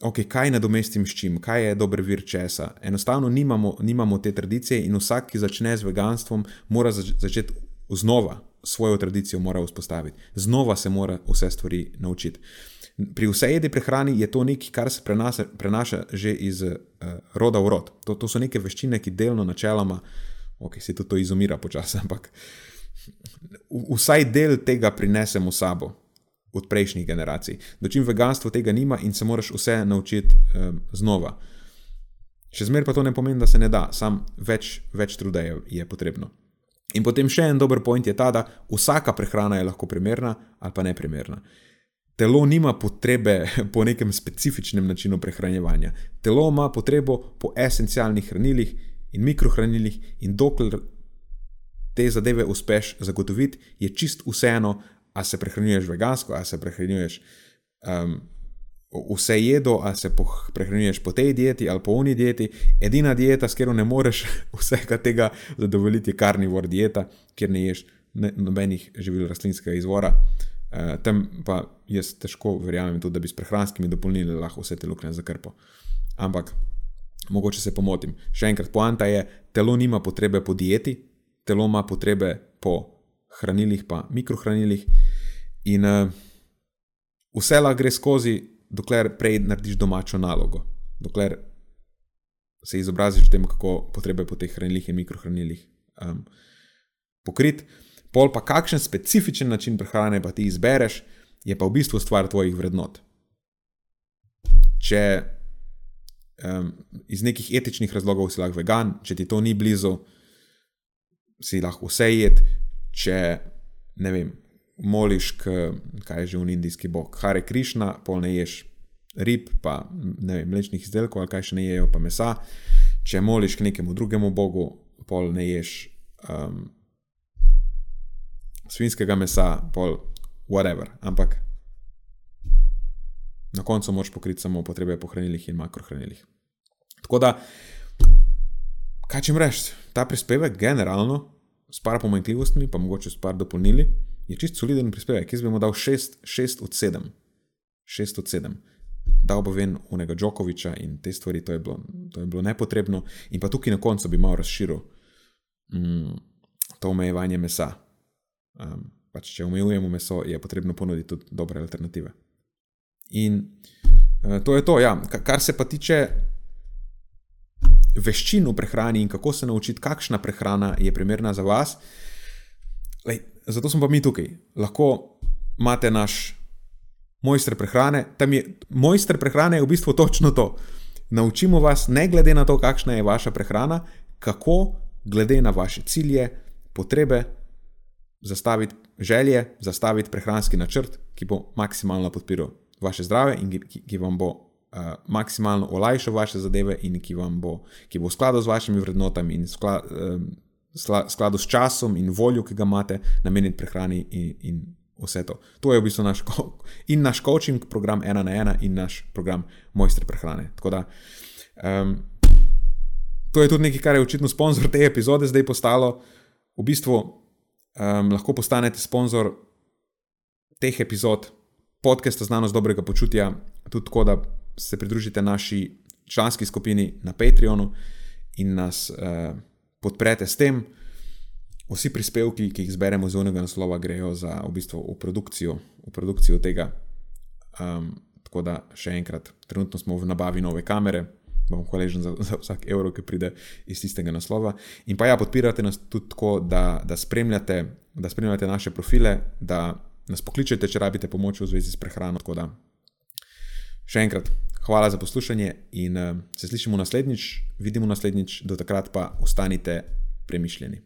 A: okay, kaj nadomestim s čim, kaj je dober vir česa. Enostavno nimamo, nimamo te tradicije in vsak, ki začne z veganstvom, mora zač začeti znova svojo tradicijo vzpostaviti. Znova se mora vse stvari naučiti. Pri vsej jedi prehrani je to nekaj, kar se prenasa, prenaša že iz uh, roda v rod. To, to so neke veščine, ki delno, načeloma, ok, se tudi to izumira počasi, ampak vsaj del tega prinesemo s sabo od prejšnjih generacij. Dočim veganstvo tega nima in se moraš vse naučiti um, znova. Še zmeraj pa to ne pomeni, da se ne da, sam več, več truda je, je potrebno. In potem še en dober point je ta, da vsaka prehrana je lahko primerna ali pa neprimerna. Telo nima potrebe po nekem specifičnem načinu prehranjevanja. Telo ima potrebo po esencialnih hranilih in mikrohranilih, in dokler te zadeve uspeš zagotoviti, je čist vseeno, a se prehranjuješ vegansko, a se prehranjuješ um, vse jedo, a se prehranjuješ po tej dieti ali po uni dieti. Edina dieta, s katero ne moreš vsega tega zadovoljiti, je karnivor dieta, kjer ne ješ nobenih živil rastlinskega izvora. Uh, tam pa jaz težko verjamem, tudi, da bi s prehranskimi dopolnili lahko vse te luknje zakrpo. Ampak mogoče se pomotim. Še enkrat, poanta je, telo nima potrebe po dieti, telo ima potrebe po hranilih, pa mikrohranilih. In uh, vse lahko gre skozi, dokler prej narediš domačo nalogo, dokler se izobraziš o tem, kako potrebe po teh hranilih in mikrohranilih um, pokrit. Pol pa kakšen specifičen način prehrane pa ti izbereš, je pa v bistvu stvar tvojih vrednot. Če um, iz nekih etičnih razlogov si lahko vegan, če ti to ni blizu, si lahko vse jed, če ne vem, moliš, kaj je že v indijski bog, Hare Krišna, pol ne ješ rib, pa ne vem, mlečnih izdelkov, ali kaj še ne jejo, pa mesa. Če moliš k nekemu drugemu bogu, pol ne ješ um, svinskega mesa, pol whatever. Ampak na koncu moš pokriti samo potrebe po hranilih in makrohranilih. Tako da, kaj če mreš, ta prispevek generalno s par pomanjkljivostmi, pa mogoče s par dopolnili, je čist soliden prispevek. Jaz bi mu dal 6 od 7. 6 od 7. Dal bo ven unega Džokoviča in te stvari, to je, bilo, to je bilo nepotrebno. In pa tukaj na koncu bi malo razširil mm, to omejevanje mesa. Um, pač, če omejujemo meso, je potrebno ponuditi tudi dobre alternative. In uh, to je to, ja. kar se pa tiče veščin v prehrani in kako se naučiti, kakšna prehrana je primerna za vas. Lej, zato smo pa mi tukaj. Lahko imate naš mojster prehrane. Je, mojster prehrane je v bistvu točno to. Naučimo vas, ne glede na to, kakšna je vaša prehrana, kako, glede na vaše cilje, potrebe, zastaviti želje, zastaviti prehranski načrt, ki bo maksimalno podpiral vaše zdravje in ki, ki vam bo uh, maksimalno olajšal vaše zadeve in ki, bo, ki bo v skladu z vašimi vrednotami in v uh, skladu s časom in voljo, ki ga imate, namenjen prehrani in, in vse to. To je v bistvu naš, in naš coaching program ena na ena in naš program Mojster prehrane. Tako da. Um, To je tudi nekaj, kar je očitno sponzor te epizode zdaj postalo. V bistvu um, lahko postanete sponzor teh epizod, podcasta Znanost dobrega počutja, tudi tako, da se pridružite naši članski skupini na Patreonu in nas uh, podprete s tem. Vsi prispevki, ki jih zberemo z unega naslova, grejo za v bistvu v produkcijo, v produkcijo tega. Um, tako da še enkrat, trenutno smo v nabavi nove kamere, bom hvaležen za, za vsak evro, ki pride iz tistega naslova. In pa ja, podpirate nas tudi tako, da, da, spremljate, da spremljate naše profile, da nas pokličete, če rabite pomoč v zvezi s prehrano. Tako da še enkrat, Hvala za poslušanje in uh, se slišimo naslednjič, vidimo naslednjič, do takrat pa ostanite premišljeni.